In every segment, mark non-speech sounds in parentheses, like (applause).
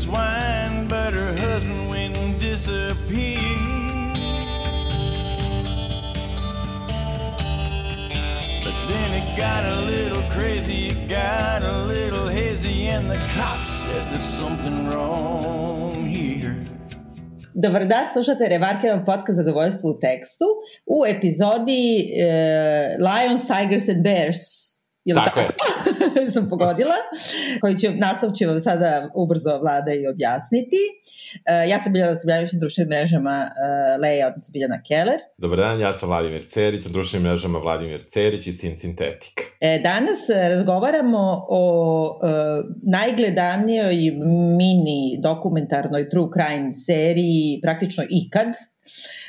his wine, but her husband went and disappeared. But then it got a little crazy, it got a little hazy, and the cops said there's something wrong here. Dobar dan, slušate Remarkiran podcast Zadovoljstvo u tekstu u epizodi uh, Lions, Tigers and Bears. Ili Tako je. (laughs) sam pogodila, koji će, naslov će vam sada ubrzo vlada i objasniti. Uh, ja sam Biljana Srbljanović na društvenim mrežama uh, Leja, odnosno Biljana Keller. Dobar dan, ja sam Vladimir Cerić, na društvenim mrežama Vladimir Cerić i Sin Sintetik. E, danas e, razgovaramo o e, najgledanijoj mini dokumentarnoj true crime seriji praktično ikad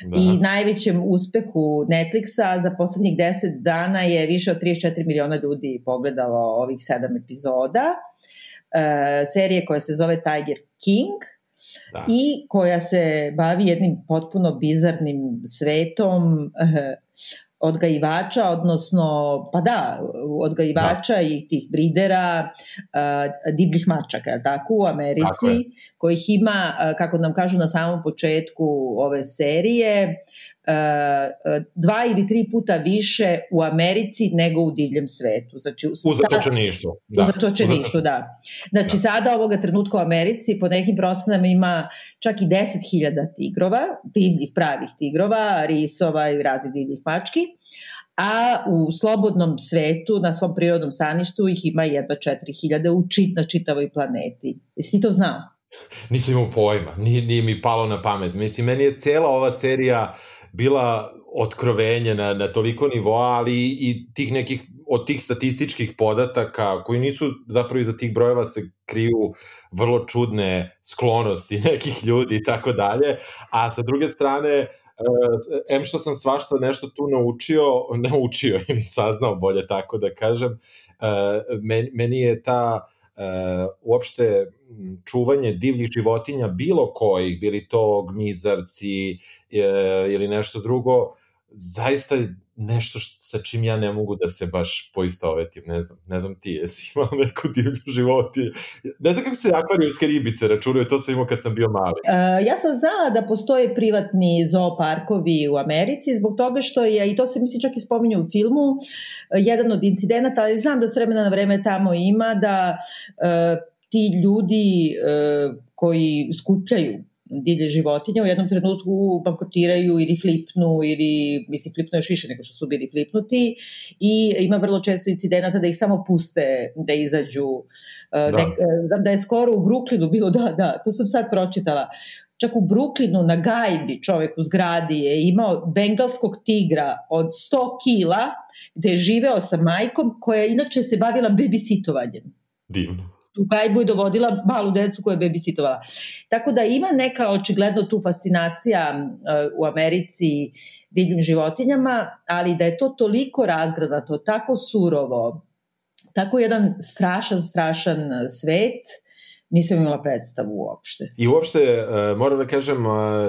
Da. i najvećem uspehu Netflixa za poslednjih 10 dana je više od 34 miliona ljudi pogledalo ovih sedam epizoda. E, serije koja se zove Tiger King Da. i koja se bavi jednim potpuno bizarnim svetom eh, odgajivača, odnosno, pa da, odgajivača da. i tih bridera uh, divljih mačaka, je tako, u Americi, Tako je. kojih ima, kako nam kažu na samom početku ove serije, dva ili tri puta više u Americi nego u divljem svetu. Znači, U zatočeništvu. Da. U zatočeništvu, da. Znači, da. sada ovoga trenutka u Americi po nekim procenama ima čak i 10.000 tigrova, divljih pravih tigrova, risova i raznih divljih mački, a u slobodnom svetu, na svom prirodnom staništu, ih ima jedva 4.000 u čit, na čitavoj planeti. Jesi ti to znao? Nisam imao pojma, nije, nije mi palo na pamet. Mislim, meni je cela ova serija bila otkrovenje na, na toliko nivoa, ali i tih nekih, od tih statističkih podataka, koji nisu zapravo iza tih brojeva se kriju vrlo čudne sklonosti (laughs) nekih ljudi i tako dalje, a sa druge strane, Uh, em što sam svašta nešto tu naučio, (laughs) naučio ili saznao bolje tako da kažem, uh, meni, je ta uopšte m, čuvanje divljih životinja bilo kojih, bili to gmizarci e, ili nešto drugo, zaista nešto š, sa čim ja ne mogu da se baš poistovetim, ne znam, ne znam ti, jesi imao neku divlju životinju? Ne znam kako se akvarijumske ribice računaju, to sam imao kad sam bio mali. Uh, ja sam znala da postoje privatni zooparkovi u Americi zbog toga što je, i to se misli čak i spominje u filmu, jedan od incidenata, ali znam da s vremena na vreme tamo ima da uh, ti ljudi uh, koji skupljaju divlje životinje u jednom trenutku bankrotiraju ili flipnu ili mislim flipnu još više nego što su bili flipnuti i ima vrlo često incidenata da ih samo puste da izađu da. Da. Nek, znam da je skoro u Brooklynu bilo da da to sam sad pročitala čak u Brooklynu na gajbi čovek u zgradi je imao bengalskog tigra od 100 kila gde je živeo sa majkom koja inače se bavila babysitovanjem Divno. U gajbu je dovodila malu decu koja je babysitovala. Tako da ima neka očigledno tu fascinacija uh, u Americi divljim životinjama, ali da je to toliko razgradato, tako surovo, tako jedan strašan, strašan uh, svet, nisam imala predstavu uopšte. I uopšte, uh, moram da kažem,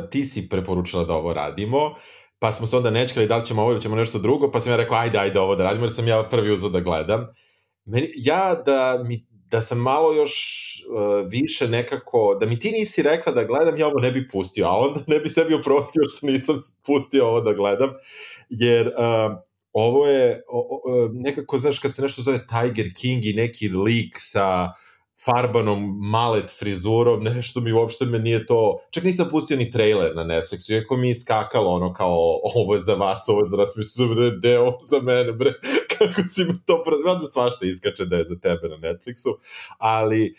ti si preporučila da ovo radimo, pa smo se onda nečkali da li ćemo ovo ili ćemo nešto drugo, pa sam ja rekao ajde, ajde ovo da radimo, jer sam ja prvi uzao da gledam. Meni, ja da mi da sam malo još uh, više nekako, da mi ti nisi rekla da gledam, ja ovo ne bi pustio, a onda ne bi sebi oprostio što nisam pustio ovo da gledam, jer uh, ovo je o, o, nekako, znaš, kad se nešto zove Tiger King i neki lik sa farbanom malet frizurom, (laughs) nešto mi uopšte me nije to, čak nisam pustio ni trailer na Netflixu, iako mi je skakalo ono kao ovo je za vas, ovo je za nas, mislim (laughs) da je deo za mene, bre, kako si mi to prozvao, da svašta iskače da je za tebe na Netflixu, ali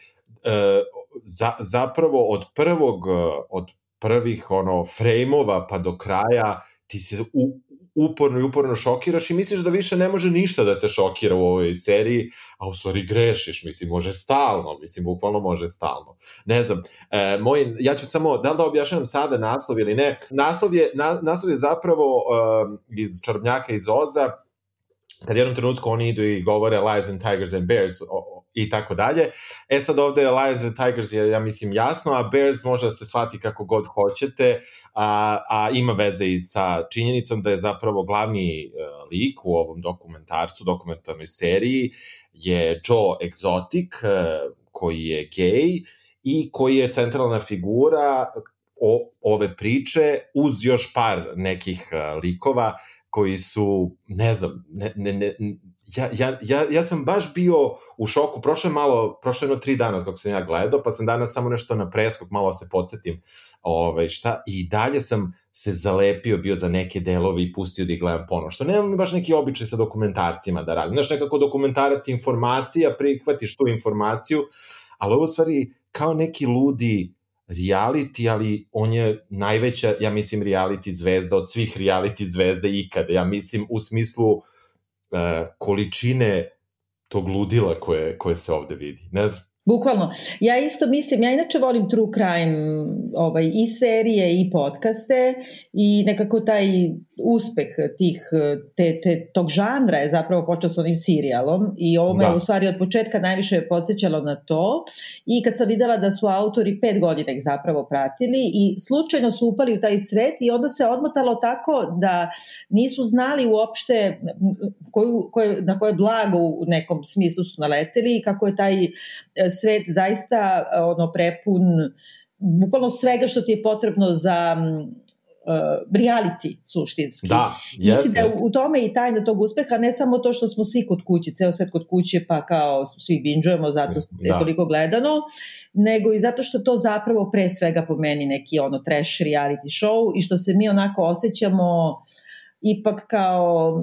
e, za, zapravo od prvog, od prvih ono frejmova pa do kraja ti se u, uporno i uporno šokiraš i misliš da više ne može ništa da te šokira u ovoj seriji, a u stvari grešiš, mislim, može stalno, mislim, bukvalno može stalno. Ne znam, e, moj, ja ću samo, da li da objašnjam sada naslov ili ne, naslov je, na, naslov je zapravo um, iz Čarobnjaka iz Oza, kad jednom trenutku oni idu i govore Lions and Tigers and Bears i tako dalje. E sad ovde Lions and Tigers je, ja mislim, jasno, a Bears može da se shvati kako god hoćete, a, a ima veze i sa činjenicom da je zapravo glavni uh, lik u ovom dokumentarcu, dokumentarnoj seriji, je Joe Exotic, uh, koji je gej i koji je centralna figura o, ove priče uz još par nekih uh, likova koji su, ne znam, ne, ne, ne, ja, ja, ja, ja sam baš bio u šoku, prošle malo, prošle jedno tri dana kako sam ja gledao, pa sam danas samo nešto na preskok, malo da se podsjetim ovaj, šta, i dalje sam se zalepio bio za neke delove i pustio da ih gledam ponovo, što nemam baš neki običaj sa dokumentarcima da radim. Znaš, nekako dokumentarac informacija, prihvatiš tu informaciju, ali ovo stvari kao neki ludi reality, ali on je najveća, ja mislim, reality zvezda od svih reality zvezda ikada. Ja mislim u smislu uh, količine tog ludila koje, koje se ovde vidi. Ne znam. Bukvalno. Ja isto mislim, ja inače volim true crime ovaj, i serije i podcaste i nekako taj uspeh tih, te, te, tog žanra je zapravo počeo sa onim serijalom i ovo me da. u stvari od početka najviše podsjećalo na to i kad sam videla da su autori pet godina ih zapravo pratili i slučajno su upali u taj svet i onda se odmotalo tako da nisu znali uopšte koju, koju, na koje blago u nekom smislu su naleteli i kako je taj svet zaista ono prepun bukvalno svega što ti je potrebno za uh, reality suštinski. Da, yes, da yes. u tome i tajna tog uspeha, ne samo to što smo svi kod kuće, ceo svet kod kuće, pa kao svi binđujemo, zato je da. toliko gledano, nego i zato što to zapravo pre svega po meni neki ono trash reality show i što se mi onako osjećamo ipak kao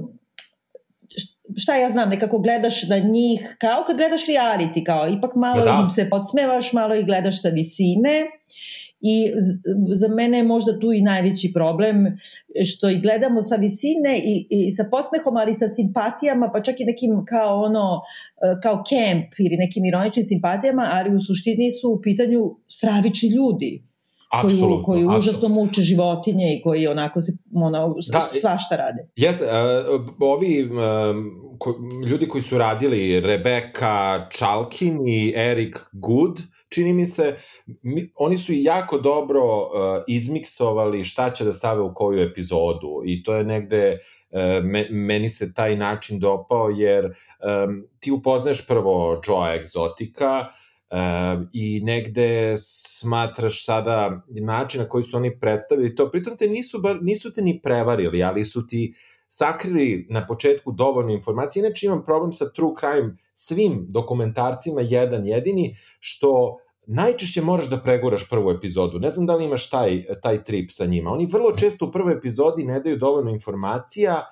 šta ja znam, nekako gledaš na njih, kao kad gledaš reality, kao ipak malo da. im se podsmevaš, malo ih gledaš sa visine i za mene je možda tu i najveći problem što ih gledamo sa visine i, i sa posmehom, ali sa simpatijama, pa čak i nekim kao ono, e, kao camp ili nekim ironičnim simpatijama, ali u suštini su u pitanju stravični ljudi koji, koji užasno muče životinje i koji onako se ono, da, svašta rade. Jeste, uh, ovi uh, ko, ljudi koji su radili Rebeka Chalkin i Eric Good, čini mi se, mi, oni su jako dobro uh, izmiksovali šta će da stave u koju epizodu i to je negde uh, me, meni se taj način dopao jer um, ti upoznaješ prvo Joa Exotica um, i negde smatraš sada način na koji su oni predstavili to, pritom te nisu, bar, nisu te ni prevarili, ali su ti sakrili na početku dovoljno informacije. Inače imam problem sa true crime svim dokumentarcima jedan jedini, što najčešće moraš da preguraš prvu epizodu. Ne znam da li imaš taj, taj trip sa njima. Oni vrlo često u prvoj epizodi ne daju dovoljno informacija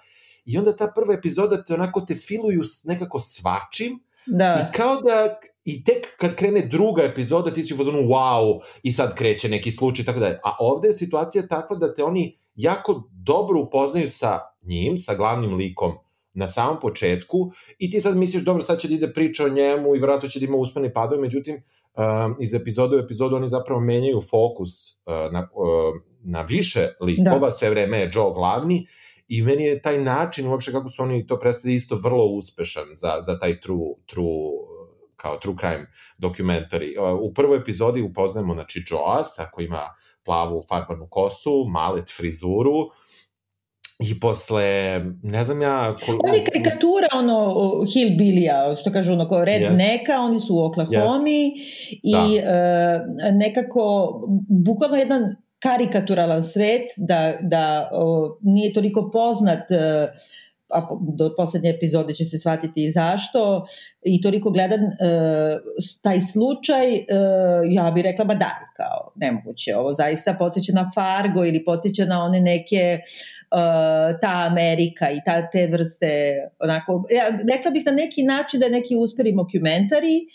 i onda ta prva epizoda te onako te filuju nekako svačim da. i kao da i tek kad krene druga epizoda ti si u fazonu wow i sad kreće neki slučaj tako da A ovde je situacija takva da te oni jako dobro upoznaju sa njim, sa glavnim likom na samom početku i ti sad misliš dobro sad će da ide priča o njemu i vratno će da ima uspani padove, međutim um, iz epizode u epizodu oni zapravo menjaju fokus uh, na, uh, na više likova, da. sve vreme je Joe glavni i meni je taj način uopšte kako su oni to predstavili isto vrlo uspešan za, za taj true, true kao true crime dokumentari. U prvoj epizodi upoznajemo znači Joa sa koji ima plavu farbanu kosu, malet frizuru, I posle, ne znam ja... Kol... Je karikatura, ono, hillbilly što kažu, ono, kao red yes. neka, oni su u Oklahoma yes. i da. uh, nekako, bukvalno jedan karikaturalan svet, da, da uh, nije toliko poznat uh, a do poslednje epizode će se shvatiti i zašto, i toliko gledan e, taj slučaj, e, ja bih rekla, ba da, kao, nemoguće, ovo zaista podsjeća na Fargo ili podsjeća na one neke, e, ta Amerika i ta, te vrste, onako, ja rekla bih na neki način da je neki usperi mockumentary,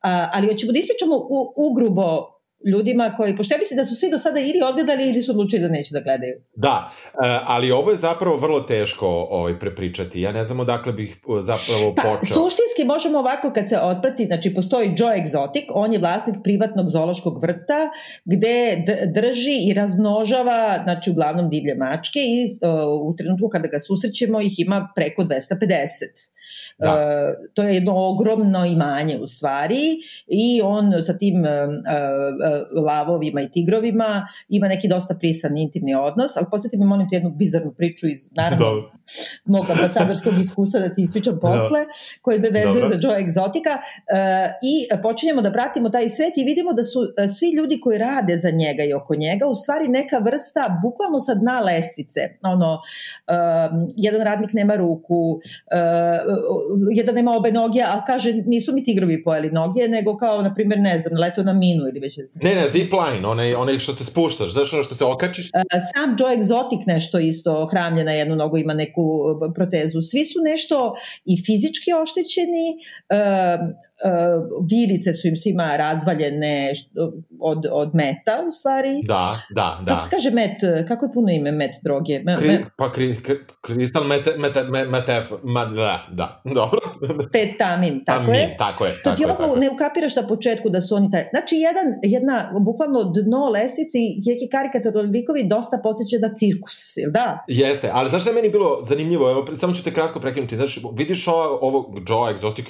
a, ali hoćemo da ispričamo u, ugrubo ljudima koji, pošto ja mislim da su svi do sada ili odgledali ili su odlučili da neće da gledaju. Da, e, ali ovo je zapravo vrlo teško ovaj, prepričati. Ja ne znam odakle bih e, zapravo pa, počeo. Suštinski možemo ovako kad se otprati, znači postoji Joe Exotic, on je vlasnik privatnog zološkog vrta gde drži i razmnožava, znači uglavnom divlje mačke i uh, u trenutku kada ga susrećemo ih ima preko 250. Da. Uh, to je jedno ogromno imanje u stvari i on sa tim uh, lavovima i tigrovima, ima neki dosta prisan intimni odnos, ali podsjeti me, molim te jednu bizarnu priču iz, naravno, Dobro. mog ambasadorskog iskustva da ti ispričam posle, koji me vezuje za Joe Exotica uh, i počinjemo da pratimo taj svet i vidimo da su uh, svi ljudi koji rade za njega i oko njega u stvari neka vrsta, bukvalno sa dna lestvice, ono, jedan radnik nema ruku, uh, jedan nema obe noge, a kaže nisu mi tigrovi pojeli noge, nego kao, na primjer, ne znam, leto na minu ili već ne znam. Ne, ne, zipline, onaj, onaj što se spuštaš, znaš ono što se okačiš? Uh, sam Joe Exotic nešto isto hramlje na jednu nogu, ima neku uh, protezu. Svi su nešto i fizički oštećeni, uh, vilice su im svima razvaljene što- od, od meta u stvari. Da, da, da. Kako se kaže met? Kako je puno ime met droge? Me, Kri, me, pa kri, kri, kristal mete, mete, me, metef, ma, da, da, (laughs) dobro. petamin, tako Amin, je. Tako je, To tako ti je, ovo tako je. ne ukapiraš na početku da su oni taj... Znači, jedan, jedna, bukvalno dno lestvice i neki karikaturni likovi dosta podsjeća na cirkus, jel da? Jeste, ali znaš šta je meni bilo zanimljivo? Evo, samo ću te kratko prekinuti. Znaš, vidiš ovo, ovo Joe Exotic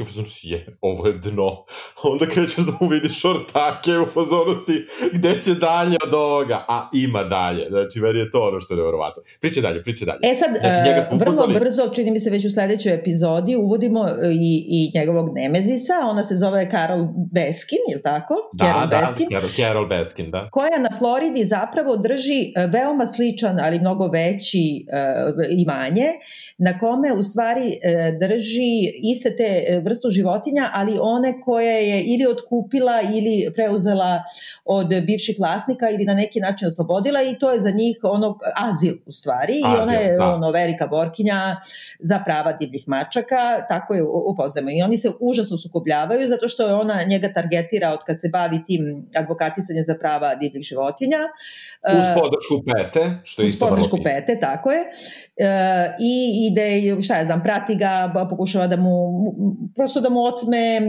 je, ovo je dno. (laughs) Onda krećeš da mu vidiš ortake u fazonu si, gde će dalje od ovoga? A ima dalje. Znači, meni je to ono što je nevjerovatno. Priče dalje, priče dalje. E sad, Znači, njega smo e, vrlo upoznali. brzo, čini mi se već u sledećoj epizodi, uvodimo e, i, i njegovog nemezisa, ona se zove Carol Baskin, je tako? Da, Carol da, Baskin. Carol, Carol Baskin, da. koja na Floridi zapravo drži e, veoma sličan, ali mnogo veći e, imanje, na kome u stvari e, drži iste te vrstu životinja, ali one koje je ili otkupila ili preuzela od bivših vlasnika ili na neki način oslobodila i to je za njih ono azil u stvari i ona Azil, je da. ono velika borkinja za prava divljih mačaka, tako je upoznamo i oni se užasno sukobljavaju zato što je ona njega targetira od kad se bavi tim advokatisanjem za prava divljih životinja. Uz E, podršku pete, što je uz isto podršku pete, tako je. E, I ide, šta ja znam, prati ga, pokušava da mu, prosto da mu otme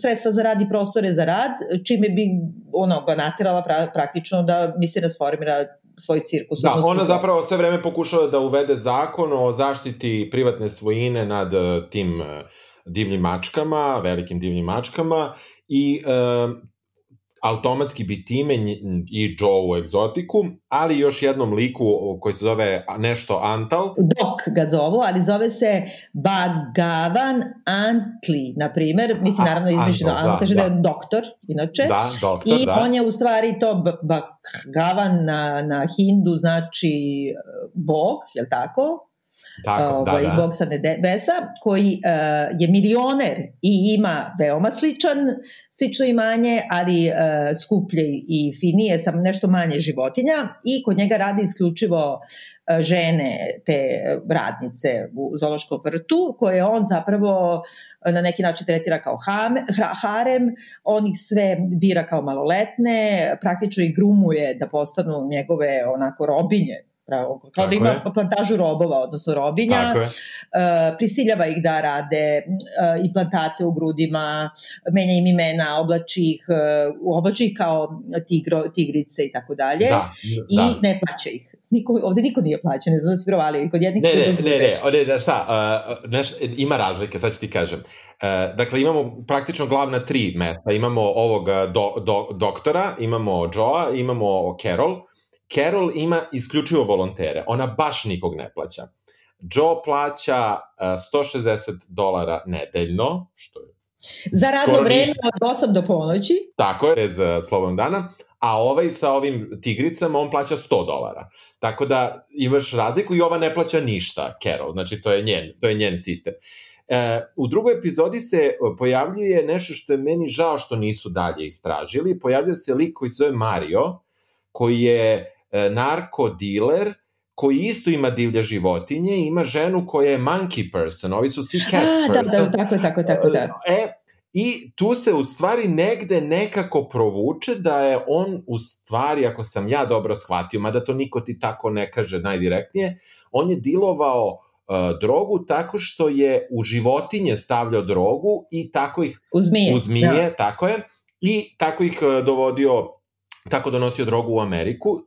sredstva za rad i prostore za rad, čime bi ono, ga naterala pra, praktično da misli da sformira svoj cirkus. Da, ona zapravo sve vreme pokušava da uvede zakon o zaštiti privatne svojine nad eh, tim eh, divljim mačkama, velikim divljim mačkama i e, automatski bi time i Joe u egzotiku, ali još jednom liku koji se zove nešto Antal, Dok ga zovu, ali zove se Bagavan Antli, na primer, mislim naravno izmišljeno, Antal, da, kaže da, da. je doktor, inače. da, doktor, I da. on je u stvari to B- Bhagavan na, na hindu znači bog, je li tako? Tako, da, ovaj, da. bog sa nebesa, koji uh, je milioner i ima veoma sličan, slično imanje, ali uh, skuplje i finije, sam nešto manje životinja i kod njega radi isključivo uh, žene, te radnice u zološkom vrtu, koje on zapravo uh, na neki način tretira kao hra- harem, on ih sve bira kao maloletne, praktično ih grumuje da postanu njegove onako robinje, pravo, kao da Tako ima je. plantažu robova, odnosno robinja, uh, prisiljava ih da rade uh, implantate u grudima, menja im imena, oblači ih, uh, oblači ih kao tigro, tigrice i tako dalje. Da, I da. ne plaća ih. Niko, ovde niko nije plaćen, ne znam da si vjerovali, kod jednih Ne, ne, ne, ne, ne, ne, šta, uh, neš, ima razlike, sad ću ti kažem. Uh, dakle, imamo praktično glavna tri mesta. Imamo ovog do, do, doktora, imamo Joa, imamo Carol. Carol ima isključivo volontere, ona baš nikog ne plaća. Joe plaća uh, 160 dolara nedeljno, što je Za radno vreme od 8 do ponoći. Tako je, bez uh, slobodnog dana. A ovaj sa ovim tigricama, on plaća 100 dolara. Tako da imaš razliku i ova ne plaća ništa, Carol. Znači, to je njen, to je njen sistem. E, u drugoj epizodi se pojavljuje nešto što je meni žao što nisu dalje istražili. Pojavljuje se lik koji se zove Mario, koji je narkodiler, koji isto ima divlje životinje i ima ženu koja je monkey person, ovi su svi cat A, da, person. da, tako je, tako je, tako da. E, I tu se u stvari negde nekako provuče da je on u stvari, ako sam ja dobro shvatio, mada to niko ti tako ne kaže najdirektnije, on je dilovao uh, drogu tako što je u životinje stavljao drogu i tako ih U zmije. u zmije, tako je, i tako ih uh, dovodio tako donosio drogu u Ameriku.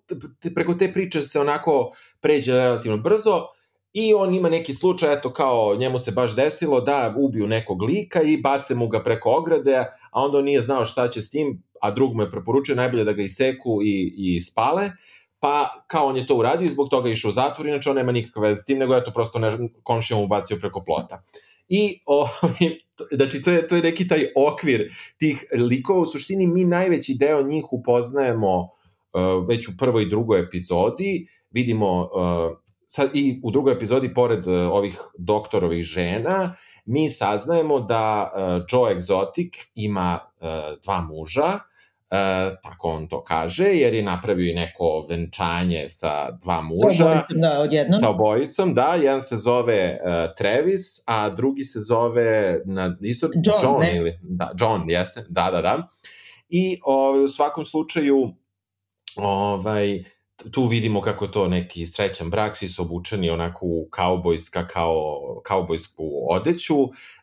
Preko te priče se onako pređe relativno brzo i on ima neki slučaj, eto kao njemu se baš desilo da ubiju nekog lika i bace mu ga preko ograde, a onda on nije znao šta će s njim, a drug mu je preporučio najbolje da ga iseku i, i spale, pa kao on je to uradio i zbog toga išao u zatvor, inače on nema nikakve veze s tim, nego je to prosto ne, komšija mu bacio preko plota. I, o, znači, to je, to je neki taj okvir tih likova. U suštini, mi najveći deo njih upoznajemo uh, već u prvoj i drugoj epizodi. Vidimo uh, sad i u drugoj epizodi, pored uh, ovih doktorovih žena, mi saznajemo da uh, Joe Exotic ima uh, dva muža, tako on to kaže, jer je napravio i neko venčanje sa dva muža. Sa obojicom, da, odjednom. Sa obojicom, da. Jedan se zove uh, Travis, a drugi se zove na, isto, John, John ne? ili, da, John, jeste, da, da, da. I ovaj, u svakom slučaju, ovaj, tu vidimo kako je to neki srećan brak, svi su obučeni onako u kaubojska, kao kaubojsku odeću,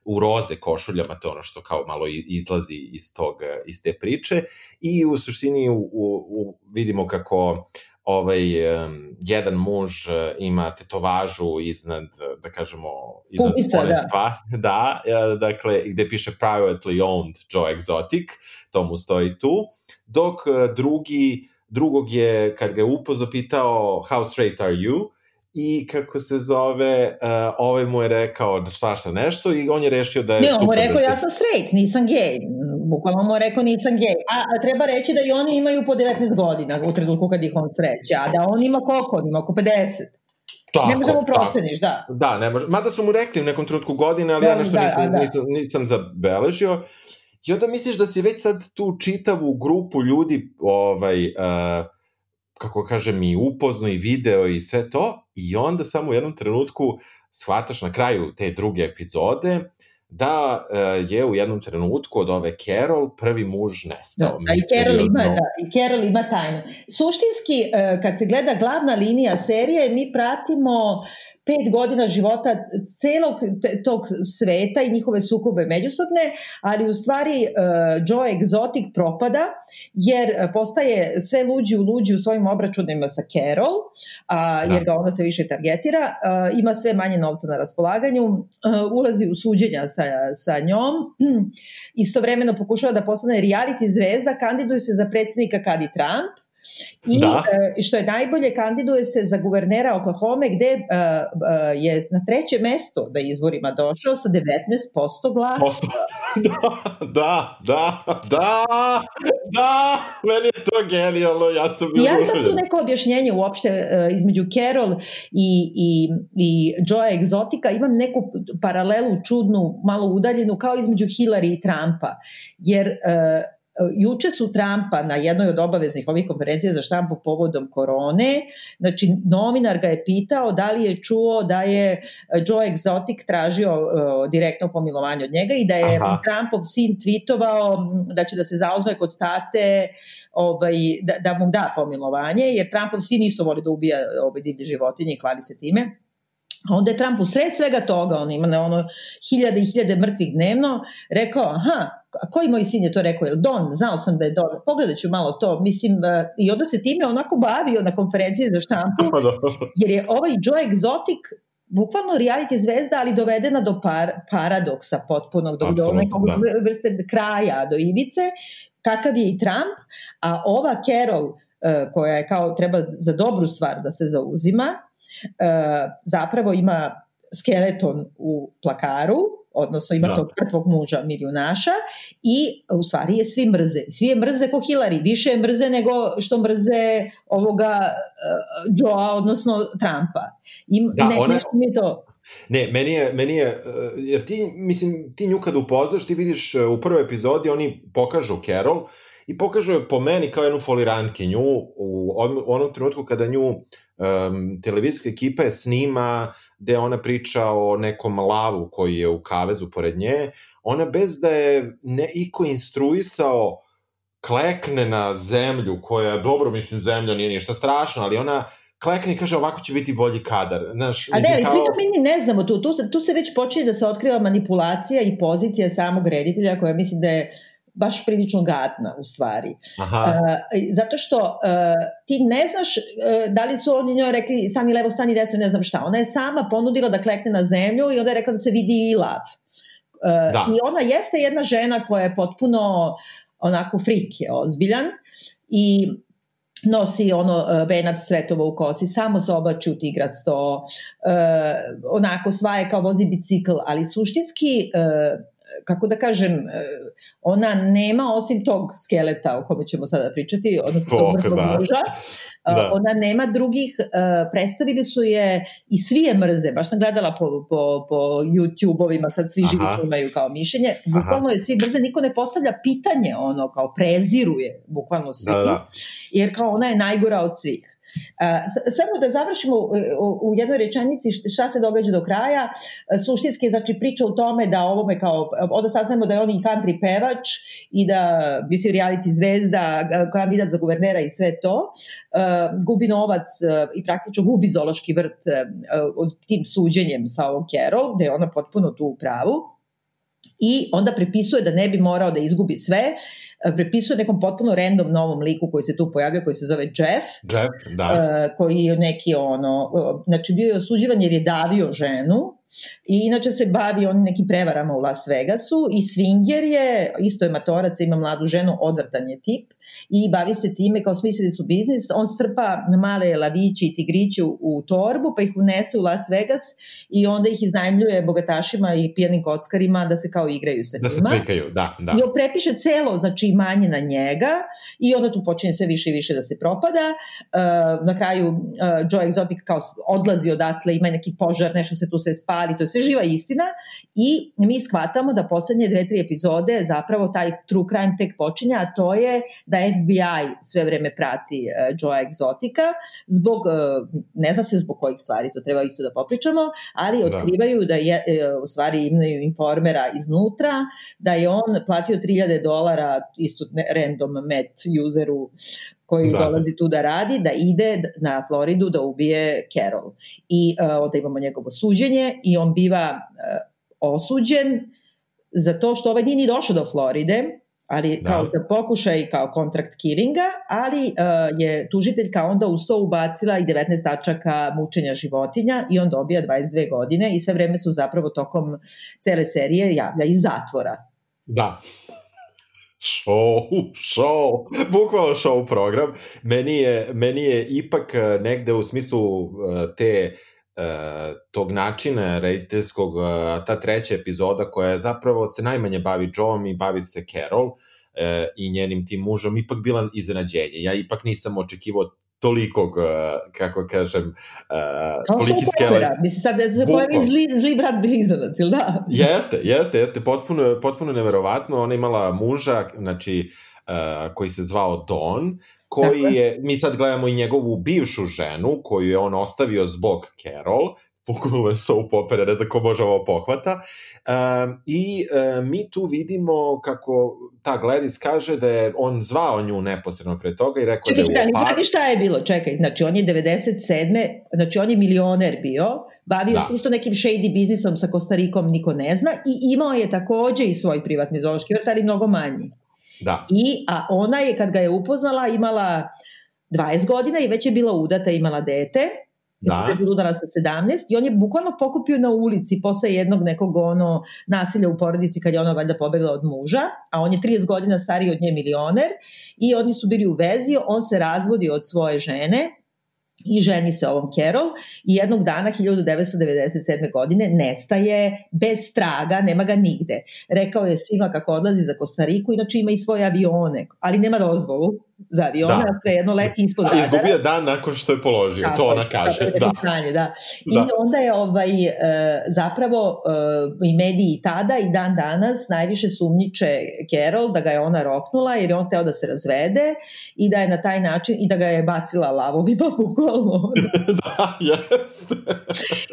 u roze košuljama, to ono što kao malo izlazi iz, tog, iz te priče i u suštini u, u, u, vidimo kako ovaj um, jedan muž ima tetovažu iznad da kažemo iznad Pupisa, one da. stvari (laughs) da dakle gde piše privately owned Joe Exotic to mu stoji tu dok drugi drugog je, kad ga je upozo pitao how straight are you, i kako se zove, uh, ovaj mu je rekao da svašta nešto i on je rešio da je ne, on mu je rekao da ja sam straight, nisam gej. Bukvalno mu je rekao nisam gej. A, a treba reći da i oni imaju po 19 godina u trenutku kad ih on sreće, a da on ima koliko? On ima oko 50. Tako, ne možemo proceniš, da. Da, ne može. Mada smo mu rekli u nekom trenutku godine, ali da, ja nešto da, nisam, da. nisam, nisam zabeležio. I onda misliš da si već sad tu čitavu grupu ljudi ovaj, uh, kako kažem, i upozno i video i sve to, i onda samo u jednom trenutku shvataš na kraju te druge epizode da uh, je u jednom trenutku od ove Carol prvi muž nestao. Da, i Carol ima, da, i Carol ima tajnu. Suštinski, uh, kad se gleda glavna linija serije, mi pratimo pet godina života celog tog sveta i njihove sukobe međusobne, ali u stvari uh, Joe Exotic propada jer postaje sve luđi u luđi u svojim obračunima sa Carol, a, jer ga ona sve više targetira, uh, ima sve manje novca na raspolaganju, uh, ulazi u suđenja sa, sa njom, istovremeno pokušava da postane reality zvezda, kandiduje se za predsednika kad i Trump, I da. e, što je najbolje, kandiduje se za guvernera Oklahoma gde uh, uh, je na treće mesto da izborima došao sa 19% glasa. (laughs) da, da, da, da, meni je to genijalno, ja sam bio Ja imam tu neko objašnjenje uopšte uh, između Carol i, i, i Joe Exotica, imam neku paralelu čudnu, malo udaljenu, kao između Hillary i Trumpa, jer uh, juče su Trumpa na jednoj od obaveznih ovih konferencija za štampu povodom korone, znači novinar ga je pitao da li je čuo da je Joe Exotic tražio uh, direktno pomilovanje od njega i da je Aha. Trumpov sin tweetovao da će da se zauzme kod tate ovaj, da, da mu da pomilovanje, jer Trumpov sin isto voli da ubija ovaj, divlje životinje i hvali se time. A onda je Trump u sred svega toga, on ima na ono hiljade i hiljade mrtvih dnevno, rekao, aha, a koji moj sin je to rekao, je Don, znao sam da je Don, pogledat ću malo to, mislim, i onda se time onako bavio na konferenciji za štampu, (laughs) jer je ovaj Joe Exotic bukvalno reality zvezda, ali dovedena do par, paradoksa potpunog, do, do nekog da. vrste kraja, do ivice, kakav je i Trump, a ova Carol, koja je kao treba za dobru stvar da se zauzima, zapravo ima skeleton u plakaru, odnosno ima da. tog mrtvog muža milionaša i u stvari je svi mrze. Svi je mrze ko Hillary, više je mrze nego što mrze ovoga uh, Joea, odnosno Trumpa. I da, ne, ona... nešto mi to... Ne, meni je, meni je, jer ti, mislim, ti nju kad upoznaš, ti vidiš u prvoj epizodi, oni pokažu Carol i pokažu je po meni kao jednu folirantkinju u onom trenutku kada nju um, televizijska ekipa je snima gde ona priča o nekom lavu koji je u kavezu pored nje, ona bez da je ne iko instruisao klekne na zemlju koja, dobro mislim zemlja nije ništa strašno, ali ona klekne i kaže ovako će biti bolji kadar. Znaš, A ne, ali kao... pritom mi ne znamo, tu, tu, tu se već počinje da se otkriva manipulacija i pozicija samog reditelja koja mislim da je baš prilično gadna u stvari. Aha. Uh, zato što uh, ti ne znaš uh, da li su oni njoj rekli stani levo, stani desno, ne znam šta. Ona je sama ponudila da klekne na zemlju i onda je rekla da se vidi i lav. Uh, da. I ona jeste jedna žena koja je potpuno onako frik je ozbiljan i nosi ono e, venac cvetova u kosi, samo se oblači u tigrasto, uh, onako svaje kao vozi bicikl, ali suštinski uh, kako da kažem, e, ona nema osim tog skeleta o kome ćemo sada pričati, odnosno tog mrtvog da. muža, e, da. ona nema drugih, e, predstavili su je i svi je mrze, baš sam gledala po, po, po YouTube-ovima, sad svi živi snimaju kao mišljenje, bukvalno je svi mrze, niko ne postavlja pitanje ono, kao preziruje, bukvalno svi, da, da. jer kao ona je najgora od svih. Samo da završimo u jednoj rečenici šta se događa do kraja. Suštinski znači priča u tome da ovome kao, onda saznamo da je on i country pevač i da, mislim, reality zvezda, kandidat za guvernera i sve to, gubi novac i praktično gubi zološki vrt tim suđenjem sa ovom Carol, da je ona potpuno tu u pravu i onda prepisuje da ne bi morao da izgubi sve, e, prepisuje nekom potpuno random novom liku koji se tu pojavio, koji se zove Jeff, Jeff da. E, koji je neki ono, znači bio je osuđivan jer je davio ženu, I inače se bavi on nekim prevarama u Las Vegasu i swinger je, isto je matorac, ima mladu ženu, odvrtan je tip i bavi se time kao smislili su biznis, on strpa male lavići i tigriće u, u torbu pa ih unese u Las Vegas i onda ih iznajmljuje bogatašima i pijanim kockarima da se kao igraju sa njima. Da se trikaju, da, da. I on prepiše celo, znači imanje na njega i onda tu počinje sve više i više da se propada. Uh, na kraju uh, Joe Exotic kao odlazi odatle, ima neki požar, nešto se tu sve spava ali to je sve živa istina i mi shvatamo da poslednje dve, tri epizode zapravo taj true crime tek počinje, a to je da FBI sve vreme prati uh, Joe Exotica zbog, uh, ne zna se zbog kojih stvari, to treba isto da popričamo, ali da. otkrivaju da je, uh, u stvari imaju informera iznutra, da je on platio 3000 dolara isto random met useru koji da. dolazi tu da radi, da ide na Floridu da ubije Carol. I uh, onda imamo njegovo suđenje i on biva uh, osuđen za to što ovaj nije ni došao do Floride, ali da. kao za pokušaj kao kontrakt killinga, ali uh, je tužiteljka onda uz to ubacila i 19 tačaka mučenja životinja i on dobija 22 godine i sve vreme su zapravo tokom cele serije javlja iz zatvora. Da show, show, bukvalno show program. Meni je, meni je ipak negde u smislu eh, te uh, tog načina rediteljskog, uh, ta treća epizoda koja zapravo se najmanje bavi Joeom i bavi se Carol uh, i njenim tim mužom, ipak bila iznenađenje. Ja ipak nisam očekivao tolikog, kako kažem, uh, toliki skelet. Mislim, sad se pojavi zli, zli brat blizanac, ili da? Jeste, jeste, jeste, potpuno, potpuno neverovatno. Ona imala muža, znači, uh, koji se zvao Don, koji je, mi sad gledamo i njegovu bivšu ženu, koju je on ostavio zbog Carol, bukvalno soap opera, ne znam ko može ovo pohvata. Um, I um, mi tu vidimo kako ta Gladys kaže da je on zvao nju neposredno pre toga i rekao čekaj, da je u opasnosti. šta je bilo? Čekaj, znači on je 97. Znači on je milioner bio, bavio da. isto nekim shady biznisom sa Kostarikom, niko ne zna i imao je takođe i svoj privatni zoološki vrt, ali mnogo manji. Da. I, a ona je, kad ga je upoznala, imala 20 godina i već je bila udata, imala dete Da. Je udala sa 17 i on je bukvalno pokupio na ulici posle jednog nekog ono nasilja u porodici kad je ona valjda pobegla od muža, a on je 30 godina stariji od nje milioner i oni su bili u vezi, on se razvodi od svoje žene i ženi se ovom Carol i jednog dana 1997. godine nestaje bez straga, nema ga nigde. Rekao je svima kako odlazi za Kostariku, inače ima i svoje avione, ali nema dozvolu za avione, da. sve jedno leti ispod radara. Izgubio dan nakon što je položio, tako, to ona kaže. Tako, da. Stanje, da. I da. onda je ovaj, e, zapravo e, i mediji tada i dan danas najviše sumnjiče Carol da ga je ona roknula jer je on teo da se razvede i da je na taj način i da ga je bacila lavovima (laughs) bukvalno. (laughs) da, jeste.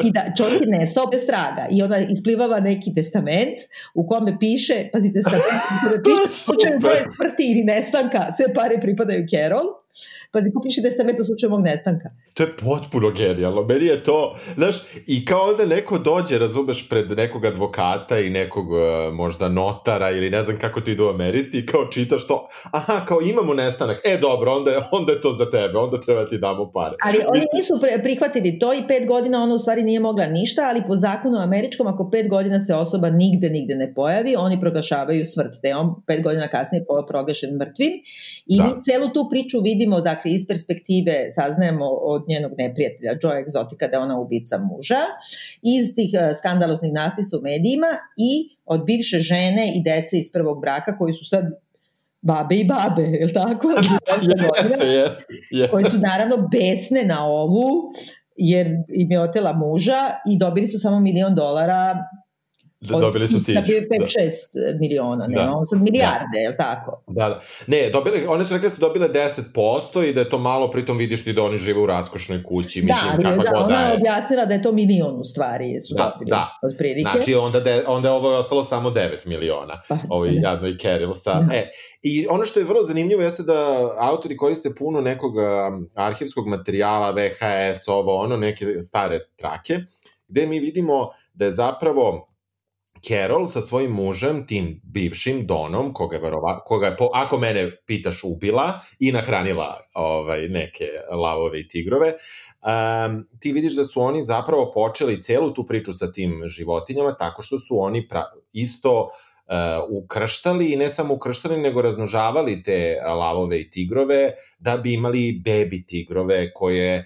I da čovjek je nestao bez traga i ona isplivava neki testament u kome piše, pazi testament, (laughs) kome piše slučaju broje smrti ili nestanka, sve pare pripadaju Carol Pazi, ko piše testament u slučaju mog nestanka. To je potpuno genijalno. Meni je to, znaš, i kao onda neko dođe, razumeš, pred nekog advokata i nekog uh, možda notara ili ne znam kako ti ide u Americi i kao čitaš to, aha, kao imamo nestanak, e dobro, onda je, onda je to za tebe, onda treba ti damo pare. Ali oni nisu prihvatili to i pet godina ona u stvari nije mogla ništa, ali po zakonu američkom ako pet godina se osoba nigde, nigde ne pojavi, oni proglašavaju smrt, da je on pet godina kasnije proglašen mrtvim i da. mi celu tu priču vidimo, dakle, iz perspektive saznajemo od njenog neprijatelja Joe Exotica da je ona ubica muža, iz tih uh, skandaloznih napisa u medijima i od bivše žene i dece iz prvog braka koji su sad babe i babe, je li tako? (laughs) jeste, jeste. Koji su naravno besne na ovu, jer im je otela muža i dobili su samo milion dolara Da, dobili su sić. Da 5-6 da. miliona, ne, da. sad milijarde, da. je li tako? Da, da. Ne, dobili, one su rekli da su dobile 10% i da je to malo, pritom vidiš ti da oni žive u raskošnoj kući, da, mislim, kakva da, god da je. ona je objasnila da je to milion u stvari, su da, dobili, da. od prilike. Znači, onda, de, onda je ovo ostalo samo 9 miliona, pa, ovaj da. jadno i Carol sa... Da. E, I ono što je vrlo zanimljivo jeste da autori koriste puno nekog um, arhivskog materijala, VHS, ovo, ono, neke stare trake, gde mi vidimo da je zapravo Carol sa svojim mužem, tim bivšim Donom, koga verova, koga je po, ako mene pitaš, ubila i nahranila ovaj, neke lavove i tigrove, um, ti vidiš da su oni zapravo počeli celu tu priču sa tim životinjama tako što su oni pra, isto uh, ukrštali i ne samo ukrštali, nego raznožavali te lavove i tigrove da bi imali bebi tigrove koje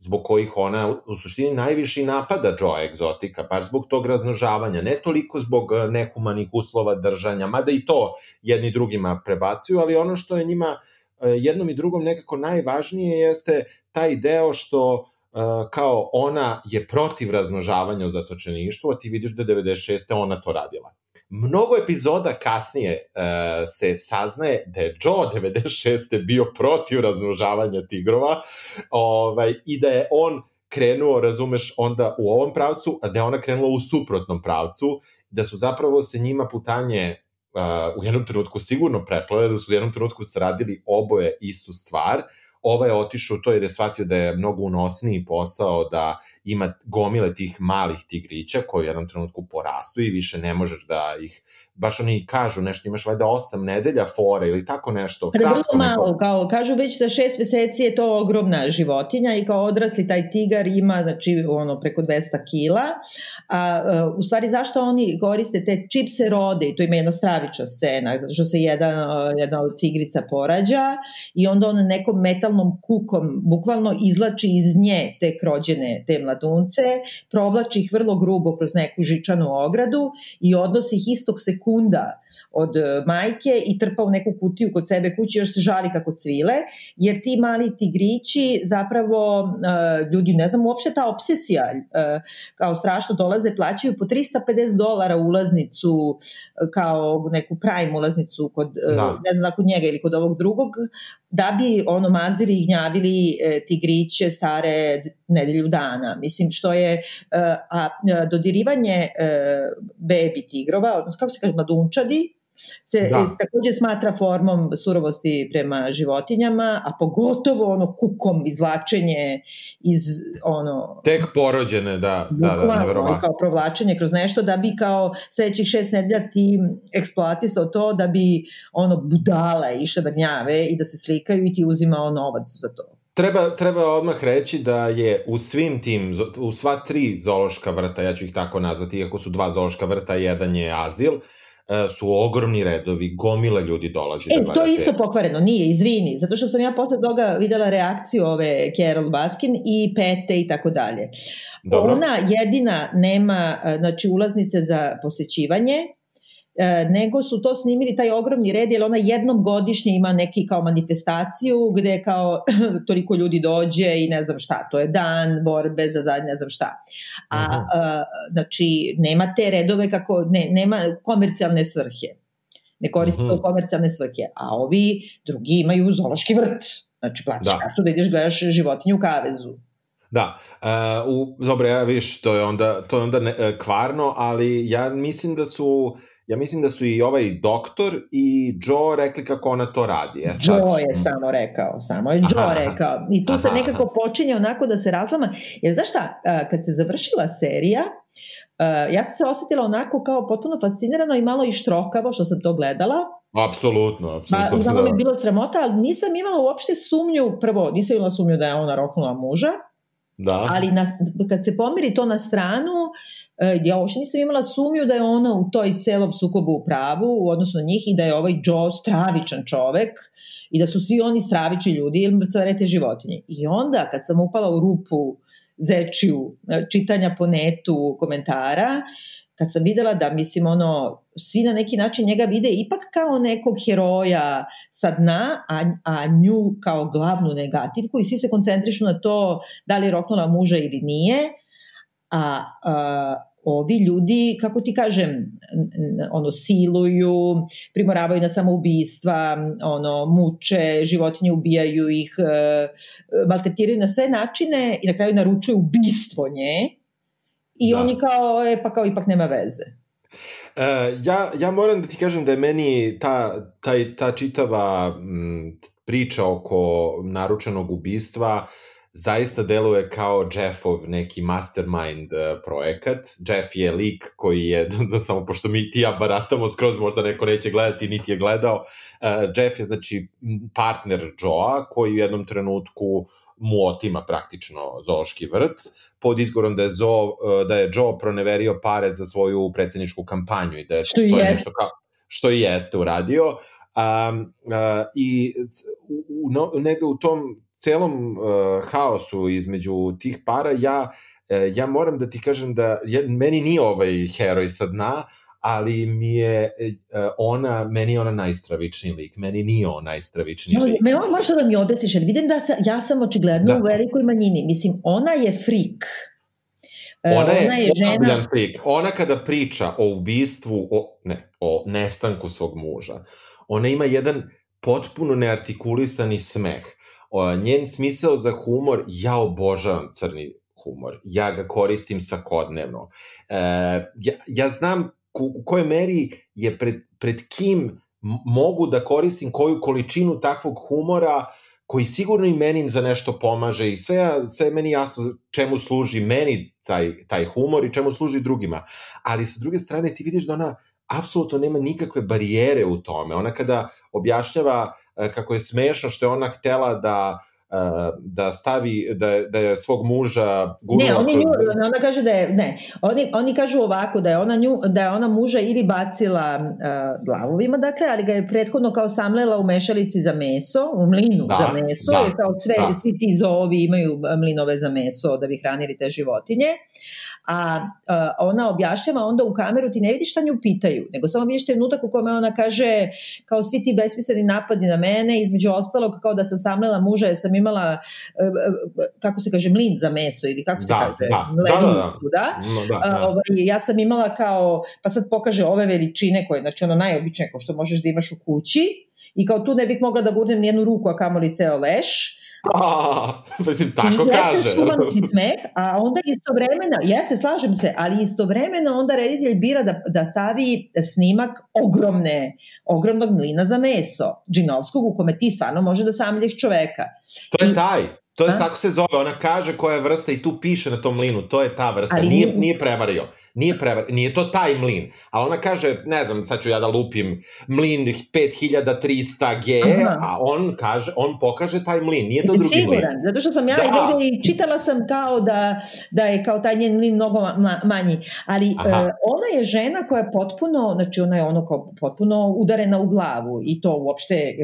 zbog kojih ona u suštini najviše napada Joe Exotica, baš zbog tog raznožavanja, ne toliko zbog e, nehumanih uslova držanja, mada i to jedni drugima prebacuju, ali ono što je njima e, jednom i drugom nekako najvažnije jeste taj deo što e, kao ona je protiv raznožavanja u zatočeništvu, a ti vidiš da 96. ona to radila mnogo epizoda kasnije uh, se saznaje da je Joe 96. bio protiv razmnožavanja tigrova ovaj, i da je on krenuo, razumeš, onda u ovom pravcu, a da je ona krenula u suprotnom pravcu, da su zapravo se njima putanje uh, u jednom trenutku sigurno preplale, da su u jednom trenutku sradili oboje istu stvar, Ova je otišao to jer je shvatio da je mnogo unosniji posao da ima gomile tih malih tigrića koji u jednom trenutku porastu i više ne možeš da ih, baš oni kažu nešto, imaš valjda osam nedelja fore ili tako nešto. Kada vrlo malo, neko... kao, kažu već za šest meseci je to ogromna životinja i kao odrasli taj tigar ima znači ono preko 200 kila, a, a u stvari zašto oni koriste te čipse rode i to ima jedna stravična scena, zato što se jedan, jedna od tigrica porađa i onda on nekom metalnom kukom bukvalno izlači iz nje te krođene, te mladunce, provlači ih vrlo grubo kroz neku žičanu ogradu i odnosi ih istog sekunda od e, majke i trpa u neku kutiju kod sebe kući, još se žali kako cvile, jer ti mali tigrići zapravo, e, ljudi, ne znam, uopšte ta obsesija, e, kao strašno dolaze, plaćaju po 350 dolara ulaznicu, kao neku prime ulaznicu kod, da. ne znam, kod njega ili kod ovog drugog, da bi ono mazili i gnjavili tigriće stare nedelju dana. Mislim što je e, a dodirivanje e, bebi tigrova, odnosno kako se kaže mladunčadi, se da. takođe smatra formom surovosti prema životinjama, a pogotovo ono kukom izvlačenje iz ono... Tek porođene, da, da, da, nevjerovatno. Kao provlačenje kroz nešto da bi kao sledećih šest nedelja ti eksploatisao to da bi ono budala išla da gnjave i da se slikaju i ti uzimao novac za to. Treba, treba odmah reći da je u svim tim, u sva tri zološka vrta, ja ću ih tako nazvati, iako su dva zološka vrta, jedan je azil, E, su ogromni redovi, gomile ljudi dolazi e, da to je isto pokvareno, nije, izvini, zato što sam ja posle toga videla reakciju ove Carol Baskin i Pete i tako dalje. Ona jedina nema e, znači, ulaznice za posećivanje, nego su to snimili taj ogromni red, jer ona jednom godišnje ima neki kao manifestaciju gde kao (clears throat) toliko ljudi dođe i ne znam šta, to je dan borbe za zadnje ne znam šta. A, a znači nema te redove kako, ne, nema komercijalne svrhe. Ne koriste -huh. to komercijalne svrhe, a ovi drugi imaju zološki vrt. Znači plaćaš da. kartu da ideš gledaš životinju u kavezu. Da, uh, u, dobro, ja viš, to je onda, to je onda ne, kvarno, ali ja mislim da su ja mislim da su i ovaj doktor i Joe rekli kako ona to radi. E, sad, Joe je samo rekao, samo je Joe aha, rekao. I tu aha, se nekako aha. počinje onako da se razlama. Jer znaš šta, kad se završila serija, ja sam se osetila onako kao potpuno fascinirano i malo i štrokavo što sam to gledala. Apsolutno, apsolutno. Pa, malo mi je bilo sramota, ali nisam imala uopšte sumnju, prvo nisam imala sumnju da je ona roknula muža, Da. Ali na, kad se pomiri to na stranu, e, ja uopšte nisam imala sumnju da je ona u toj celom sukobu u pravu u odnosu na njih i da je ovaj Joe stravičan čovek i da su svi oni stravični ljudi ili mrcvarete životinje. I onda kad sam upala u rupu zečiju e, čitanja po netu komentara, kad sam videla da, mislim, ono, svi na neki način njega vide ipak kao nekog heroja sa dna, a, a nju kao glavnu negativku i svi se koncentrišu na to da li je roknula muža ili nije, a, a ovi ljudi, kako ti kažem, ono siluju, primoravaju na samoubistva, ono muče, životinje ubijaju ih, e, maltretiraju na sve načine i na kraju naručuju ubistvo nje i da. oni kao, e, pa kao ipak nema veze. E, ja, ja moram da ti kažem da je meni ta, ta, ta čitava m, priča oko naručenog ubistva zaista deluje kao Jeffov neki mastermind uh, projekat. Jeff je lik koji je, (laughs) da samo pošto mi ti ja baratamo skroz, možda neko neće gledati, niti je gledao, uh, Jeff je znači partner Joa koji u jednom trenutku mu otima praktično zoološki vrt, pod izgorom da je, Zo, da je Joe proneverio pare za svoju predsedničku kampanju i da je što to je nešto kao, što i jeste uradio. Um, uh, I u, u, negde u tom celom uh, haosu između tih para, ja, uh, ja moram da ti kažem da ja, meni nije ovaj heroj sa dna, ali mi je uh, ona, meni je ona najstravičniji lik, meni nije on najstravičniji jo, lik. Me ovo možda da mi objasniš, jer vidim da sa, ja sam očigledno da. u velikoj manjini, mislim, ona je frik. E, ona je, ona je žena... frik. Ona kada priča o ubistvu, o, ne, o nestanku svog muža, ona ima jedan potpuno neartikulisani smeh. O, njen smisao za humor, ja obožavam crni humor. Ja ga koristim svakodnevno. E, ja, ja znam u kojoj meri je pred, pred kim mogu da koristim koju količinu takvog humora koji sigurno i meni za nešto pomaže i sve, sve meni jasno čemu služi meni taj, taj humor i čemu služi drugima. Ali sa druge strane ti vidiš da ona apsolutno nema nikakve barijere u tome. Ona kada objašnjava kako je smešno što je ona htela da da stavi, da, da je svog muža gurnula... Ne, oni nju, ona kaže da je, ne, oni, oni kažu ovako, da je ona, nju, da je ona muža ili bacila uh, glavovima, dakle, ali ga je prethodno kao samlela u mešalici za meso, u mlinu da, za meso, da, jer kao sve, da. svi ti zoovi imaju mlinove za meso da bi hranili te životinje a, a ona objašnjava onda u kameru ti ne vidiš šta nju pitaju, nego samo vidiš trenutak u kome ona kaže kao svi ti besmisleni napadi na mene, između ostalog kao da sam samlela muža jer sam imala e, e, kako se kaže mlin za meso ili kako se da, kaže da, mleninicu, da, da, da. da, da. A, ovaj, ja sam imala kao pa sad pokaže ove veličine koje znači ono najobičnije kao što možeš da imaš u kući i kao tu ne bih mogla da gurnem nijednu ruku a kamoli ceo leš A, (laughs) mislim, tako I kaže. Jeste šumanski smeh, a onda istovremeno, ja se slažem se, ali istovremeno onda reditelj bira da, da stavi snimak ogromne, ogromnog mlina za meso, džinovskog, u kome ti stvarno može da samlješ čoveka. To je I, taj. To je, A? tako se zove, ona kaže koja je vrsta i tu piše na tom mlinu, to je ta vrsta, Ali nije, nije prevario, nije prevario, nije to taj mlin, a ona kaže, ne znam, sad ću ja da lupim mlin 5300G, Aha. a on kaže, on pokaže taj mlin, nije to drugi siguran, mlin. zato što sam ja da. negde i čitala sam kao da, da je kao taj njen mlin mnogo ma, manji, ali uh, ona je žena koja je potpuno, znači ona je ono kao potpuno udarena u glavu i to uopšte,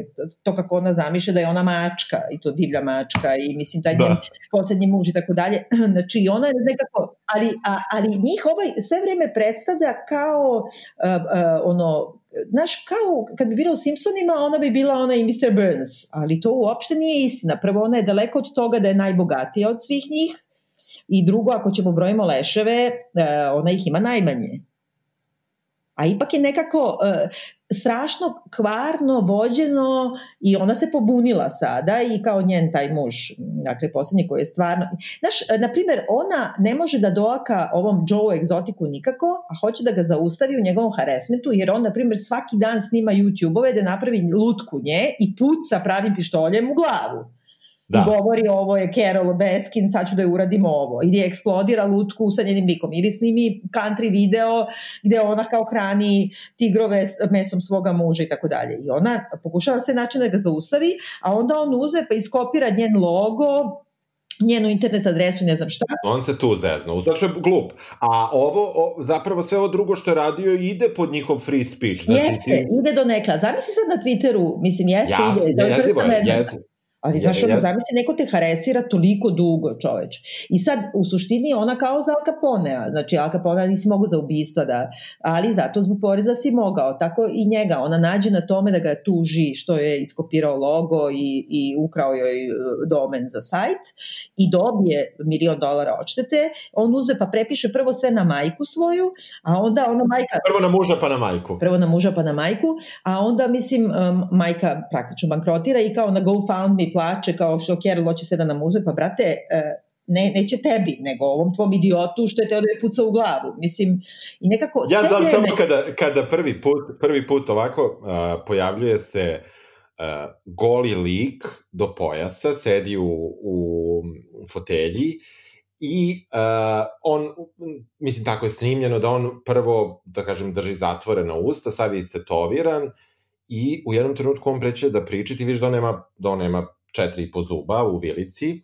to kako ona zamišlja da je ona mačka i to divlja mačka i mislim taj da. poslednji muž i tako dalje. (clears throat) Znači ona je nekako, ali, a, ali njih ovaj sve vreme predstavlja kao uh, uh, ono znaš, kao kad bi bila u Simpsonima, ona bi bila ona i Mr. Burns, ali to uopšte nije istina. Prvo, ona je daleko od toga da je najbogatija od svih njih i drugo, ako ćemo brojimo leševe, uh, ona ih ima najmanje. A ipak je nekako, uh, strašno kvarno vođeno i ona se pobunila sada i kao njen taj muž, dakle posljednji koji je stvarno, znaš, na primjer, ona ne može da doaka ovom Joe egzotiku nikako, a hoće da ga zaustavi u njegovom haresmentu, jer on, na primjer, svaki dan snima YouTube-ove da napravi lutku nje i puca pravim pištoljem u glavu. Da. I govori ovo je Carol Baskin, sad ću da je uradimo ovo. Ili eksplodira lutku sa njenim likom. Ili snimi country video gde ona kao hrani tigrove mesom svoga muža i tako dalje. I ona pokušava sve način da ga zaustavi, a onda on uze pa iskopira njen logo, njenu internet adresu, ne znam šta. On se tu zezno, što je glup. A ovo, o, zapravo sve ovo drugo što je radio ide pod njihov free speech. Znači, jeste, ti... ide do nekla. Zamisli sad na Twitteru, mislim, jeste, Jasne, ide. Jezivo je, jezivo. Ali znaš, ono, zamisli, neko te haresira toliko dugo, čoveč. I sad, u suštini, ona kao za Al Caponea. Znači, Al Capone nisi mogu za ubistva, da, ali zato zbog poreza si mogao. Tako i njega. Ona nađe na tome da ga tuži što je iskopirao logo i, i ukrao joj e, domen za sajt i dobije milion dolara odštete. On uzme pa prepiše prvo sve na majku svoju, a onda ona majka... Prvo na muža pa na majku. Prvo na muža pa na majku, a onda, mislim, majka praktično bankrotira i kao na GoFundMe plače kao što Kerl hoće sve da nam uzme, pa brate, e, ne, neće tebi, nego ovom tvom idiotu što je teo da je puca u glavu. Mislim, i nekako... Ja znam vreme... samo kada, kada prvi put, prvi put ovako uh, pojavljuje se uh, goli lik do pojasa, sedi u, u fotelji i uh, on, mislim tako je snimljeno da on prvo, da kažem, drži zatvorena usta, sad je istetoviran i u jednom trenutku on preće da priča ti vidiš da on nema, da on nema četiri i po zuba u vilici.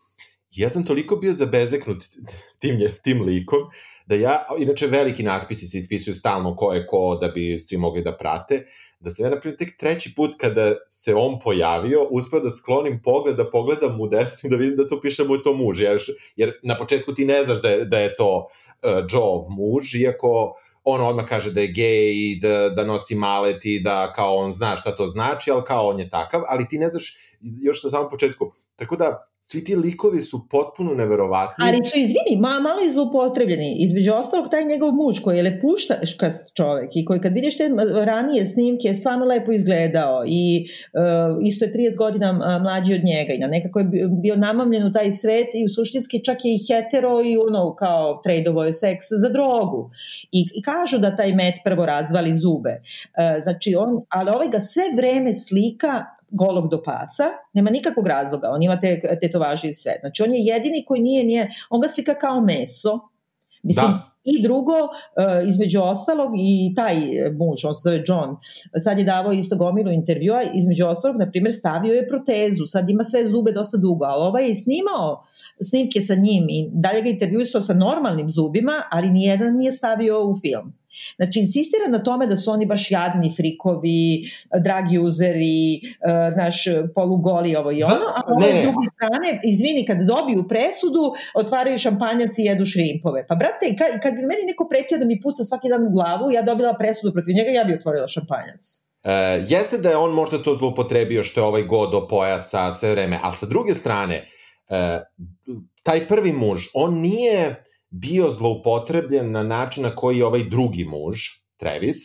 Ja sam toliko bio zabezeknut tim, tim likom, da ja, inače veliki natpisi se ispisuju stalno ko je ko, da bi svi mogli da prate, da sam ja, naprimjer, tek treći put kada se on pojavio, uspeo da sklonim pogled, da pogledam u desnu i da vidim da to piše mu to muž, jer, jer na početku ti ne znaš da je, da je to uh, Joeov muž, iako on odmah kaže da je gej, da, da nosi malet i da kao on zna šta to znači, ali kao on je takav, ali ti ne znaš još na samom početku. Tako da, svi ti likovi su potpuno neverovatni. Ali su, izvini, ma, malo i zlupotrebljeni. Između ostalog, taj njegov muž koji je lepuštaškast čovek i koji kad vidiš te ranije snimke je stvarno lepo izgledao i uh, isto je 30 godina mlađi od njega i na nekako je bio namamljen u taj svet i u suštinski čak je i hetero i ono kao tradeovo je seks za drogu. I, I kažu da taj met prvo razvali zube. Uh, znači on, ali ovaj ga sve vreme slika golog do pasa, nema nikakvog razloga, on ima te tetovaže i sve. Znači on je jedini koji nije, nije on ga slika kao meso, Mislim, da. I drugo, uh, između ostalog, i taj muž, on se zove John, sad je davao isto gomilu intervjua, između ostalog, na primjer, stavio je protezu, sad ima sve zube dosta dugo, ali ovaj je snimao snimke sa njim i dalje ga intervjuisao sa normalnim zubima, ali nijedan nije stavio u film. Znači, insistira na tome da su oni baš jadni frikovi, dragi uzeri, uh, znaš, polugoli ovo i ono, a ovo s druge strane, izvini, kad dobiju presudu, otvaraju šampanjac i jedu šrimpove. Pa, brate, kad, kad bi meni neko pretio da mi puca svaki dan u glavu, ja dobila presudu protiv njega, ja bi otvorila šampanjac. E, jeste da je on možda to zloupotrebio što je ovaj god do pojasa sve vreme, ali sa druge strane, e, taj prvi muž, on nije bio zloupotrebljen na način na koji je ovaj drugi muž, Travis,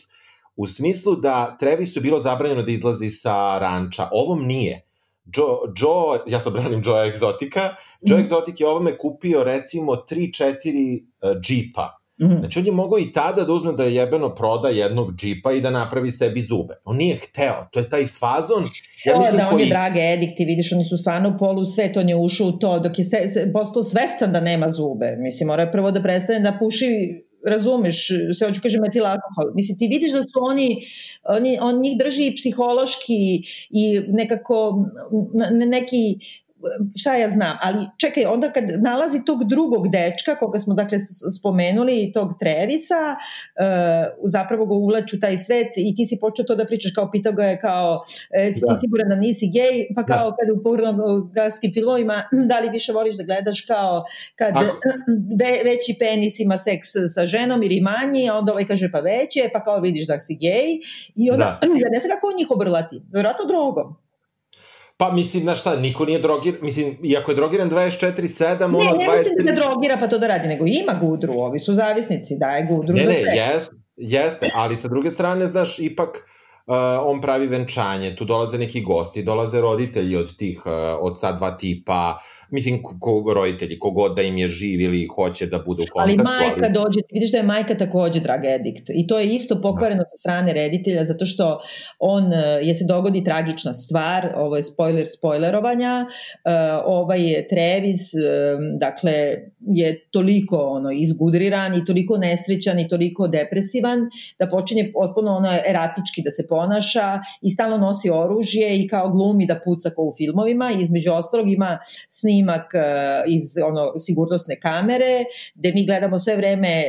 u smislu da Travisu bilo zabranjeno da izlazi sa ranča. Ovom nije. Joe, Joe ja sad branim Joe Exotica, Joe mm. Exotic je ovome kupio recimo 3-4 uh, džipa. Mm. Znači on je mogao i tada da uzme da jebeno proda jednog džipa i da napravi sebi zube. On nije hteo, to je taj fazon. Ja mislim, da, on koji... je drage edikti, vidiš, oni su stvarno polu svet, on je ušao u to, dok je se, se, postao svestan da nema zube. Mislim, mora je prvo da prestane da puši razumeš, sve hoću kažem metil alkohol. Mislim, ti vidiš da su oni, oni on njih drži i psihološki i nekako ne, neki šta ja znam, ali čekaj, onda kad nalazi tog drugog dečka, koga smo dakle spomenuli, tog Trevisa, uh, zapravo ga uvlaču taj svet i ti si počeo to da pričaš, kao pitao ga je kao, e, si da. ti siguran da nisi gej, pa kao da. kad u pornografskim filmovima, (clears throat) da li više voliš da gledaš kao kad (clears throat) ve, veći penis ima seks sa ženom ili manji, a onda ovaj kaže pa veće, pa kao vidiš da si gej i onda, da. (clears throat) ja ne znam kako on njih obrlati, vjerojatno drogom. Pa mislim, znaš šta, niko nije drogiran, mislim, iako je drogiran 24-7, ono 23... Ne, ne mislim da drogira pa to da radi, nego ima gudru, ovi su zavisnici, daje gudru ne, za sve. Ne, jest, jeste, ali sa druge strane, znaš, ipak on pravi venčanje, tu dolaze neki gosti, dolaze roditelji od tih, uh, od ta dva tipa, mislim, ko, roditelji, kogod da im je živ ili hoće da bude u kontaktu. Ali majka ali... dođe, vidiš da je majka takođe drag edikt i to je isto pokvareno da. sa strane reditelja zato što on, uh, je se dogodi tragična stvar, ovo je spoiler spoilerovanja, uh, ovaj je Trevis, um, dakle, je toliko ono izgudriran i toliko nesrećan i toliko depresivan da počinje potpuno ono eratički da se ponaša i stalno nosi oružje i kao glumi da puca kao u filmovima i između ostalog ima snimak uh, iz ono sigurnosne kamere gde mi gledamo sve vreme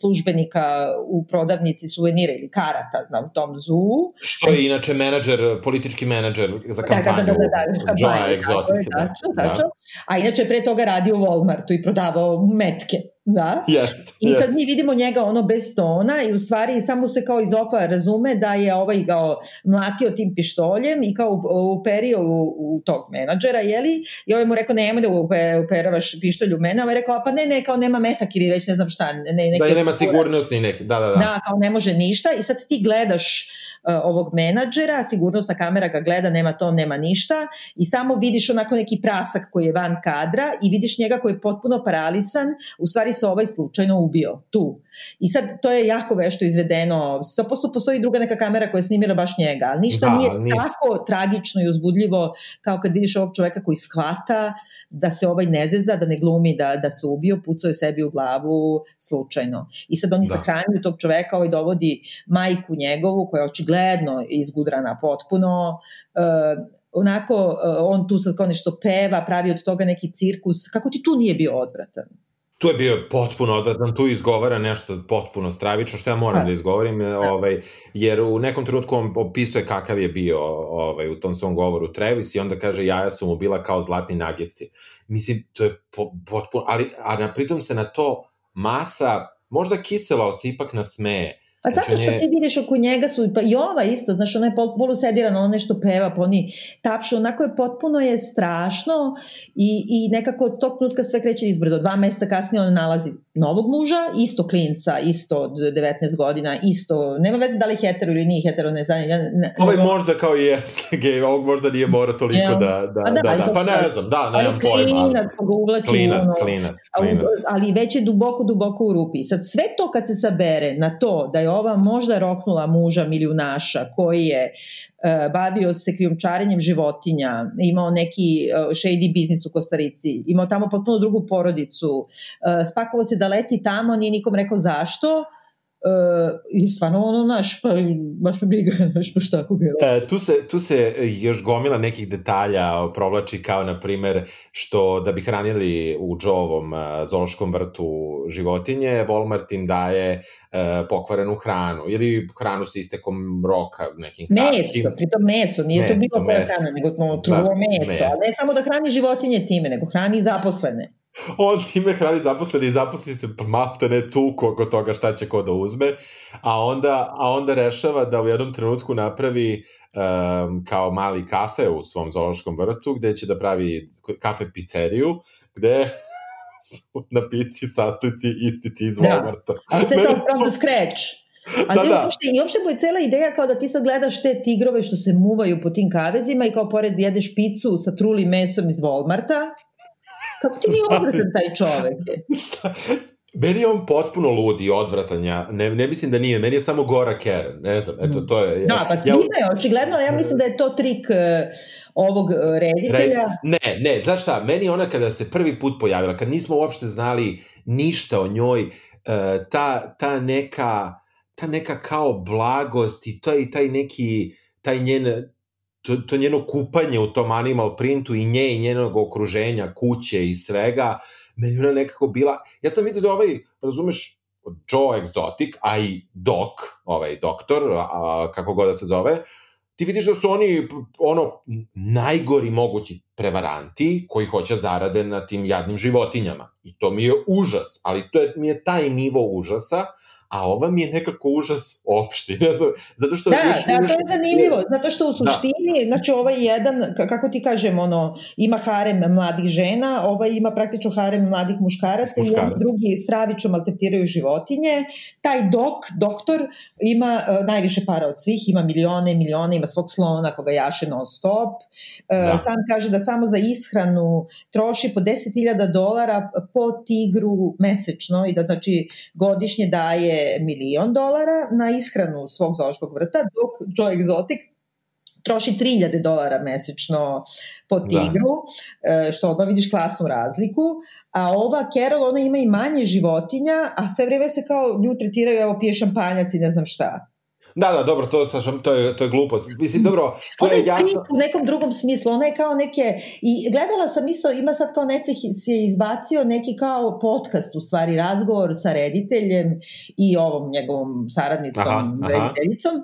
službenika u prodavnici suvenira ili karata na tom zoo. Što je inače menadžer, politički menadžer za kampanju da, da, da, da, da, kampanje, Exotic. Da, da, da. A inače pre toga radi u Walmartu i prodavao metke. Da. Jest, I sad mi vidimo njega ono bez tona i u stvari samo se kao iz ofa razume da je ovaj kao mlatio tim pištoljem i kao uperio u, u tog menadžera, jeli? I ovaj mu rekao nemoj da uperavaš pištolj u mene, ovaj rekao pa ne, ne, kao nema metak ili već ne znam šta. Ne, neke da, nema sigurnost ni neki, da, da, da. Da, kao ne može ništa i sad ti gledaš uh, ovog menadžera, sigurnosna kamera ga gleda, nema to, nema ništa i samo vidiš onako neki prasak koji je van kadra i vidiš njega koji je potpuno paralisan, u stvari se ovaj slučajno ubio tu. I sad to je jako vešto izvedeno, 100% postoji druga neka kamera koja je snimila baš njega, ali ništa da, nije nis. tako tragično i uzbudljivo kao kad vidiš ovog čoveka koji shvata da se ovaj ne zeza, da ne glumi da, da se ubio, pucao je sebi u glavu slučajno. I sad oni da. sahranjuju tog čoveka, ovaj dovodi majku njegovu koja je očigledno izgudrana potpuno, uh, onako uh, on tu sad kao nešto peva, pravi od toga neki cirkus, kako ti tu nije bio odvratan? Tu je bio potpuno odvratan, tu izgovara nešto potpuno stravično, što ja moram da, izgovorim, ovaj, jer u nekom trenutku on opisuje kakav je bio ovaj, u tom svom govoru Travis i onda kaže jaja su mu bila kao zlatni nagljeci. Mislim, to je po, potpuno, ali a na, pritom se na to masa, možda kisela, ali se ipak nasmeje Pa zato što ti vidiš oko njega su, pa i ova isto, znaš, ona je pol, sediran, ona nešto peva, pa oni tapšu, onako je potpuno je strašno i, i nekako tog trenutka sve kreće izbrdo. Dva meseca kasnije on nalazi novog muža, isto klinca, isto 19 godina, isto, nema veze da li je hetero ili nije hetero, ne znam. Ja, ne, ovaj ne, možda kao i jeste (laughs) gej, ovog možda nije mora toliko ja. da, da, da, da, da, pa ne znam, da, nemam pojma. Klinac, pa ga uvlači klinac, ono, klinac, klinac. Ali već je duboko, duboko u rupi. Sad sve to kad se sabere na to da je ova možda roknula muža milionaša koji je bavio se krijumčarenjem životinja, imao neki uh, shady biznis u Kostarici, imao tamo potpuno drugu porodicu, uh, spakovao se da leti tamo, nije nikom rekao zašto, Uh, i stvarno ono naš, pa baš me briga, naš pa šta koga je. tu, se, tu se još gomila nekih detalja provlači kao na primer što da bi hranili u uh, zološkom vrtu životinje, Walmart im daje uh, pokvarenu hranu ili hranu sa istekom roka nekim kratkim. Meso, pritom meso, nije meso, to bilo koja hrana, nego no, trulo da, meso, meso. A ne samo da hrani životinje time, nego hrani zaposlene on time hrani zaposleni i zaposleni se malte ne tuku oko toga šta će ko da uzme, a onda, a onda rešava da u jednom trenutku napravi um, kao mali kafe u svom zoološkom vrtu, gde će da pravi kafe pizzeriju, gde su (laughs) na pici sastojci isti ti iz da. Walmarta. Ali sve to from the scratch. A da, da. Uopšte, I uopšte mu je cela ideja kao da ti sad gledaš te tigrove što se muvaju po tim kavezima i kao pored jedeš picu sa trulim mesom iz Walmarta Kako ti nije odvratan taj čovek? (laughs) Meni je on potpuno lud i odvratan, ja ne, ne mislim da nije, meni je samo Gora Karen, ne znam, eto, to je... Da, pa svima ja, je očigledno, ali ja mislim da je to trik uh, ovog uh, reditelja. Red, ne, ne, znaš šta, meni ona kada se prvi put pojavila, kad nismo uopšte znali ništa o njoj, uh, ta, ta neka ta neka kao blagost i taj, taj neki, taj njen to, to njeno kupanje u tom animal printu i nje i njenog okruženja, kuće i svega, meni ona nekako bila, ja sam vidio da ovaj, razumeš, Joe Exotic, a i Doc, ovaj doktor, a, kako god da se zove, ti vidiš da su oni ono najgori mogući prevaranti koji hoće zarade na tim jadnim životinjama. I to mi je užas, ali to je, mi je taj nivo užasa, a ova mi je nekako užas opšti. (laughs) Ne znam, zato što da, više, da, to je zanimljivo, zato što u da. suštini, da. znači ovaj jedan, kako ti kažem, ono, ima harem mladih žena, ovaj ima praktično harem mladih muškaraca Muškarac. i drugi stravično maltretiraju životinje. Taj dok, doktor, ima uh, najviše para od svih, ima milione i milione, ima svog slona koga jaše non stop. Uh, da. Sam kaže da samo za ishranu troši po 10.000 dolara po tigru mesečno i da znači godišnje daje milion dolara na ishranu svog zoološkog vrta, dok Joe Exotic troši 3000 dolara mesečno po da. tigru, da. što odmah vidiš klasnu razliku, a ova Carol, ona ima i manje životinja, a sve vreme se kao nju tretiraju, evo pije šampanjac i ne znam šta. Da, da, dobro, to, to, je, to je glupost. Mislim, dobro, to ona je, je jasno. u nekom drugom smislu, ona je kao neke, i gledala sam isto, ima sad kao Netflix je izbacio neki kao podcast, u stvari, razgovor sa rediteljem i ovom njegovom saradnicom, aha, rediteljicom,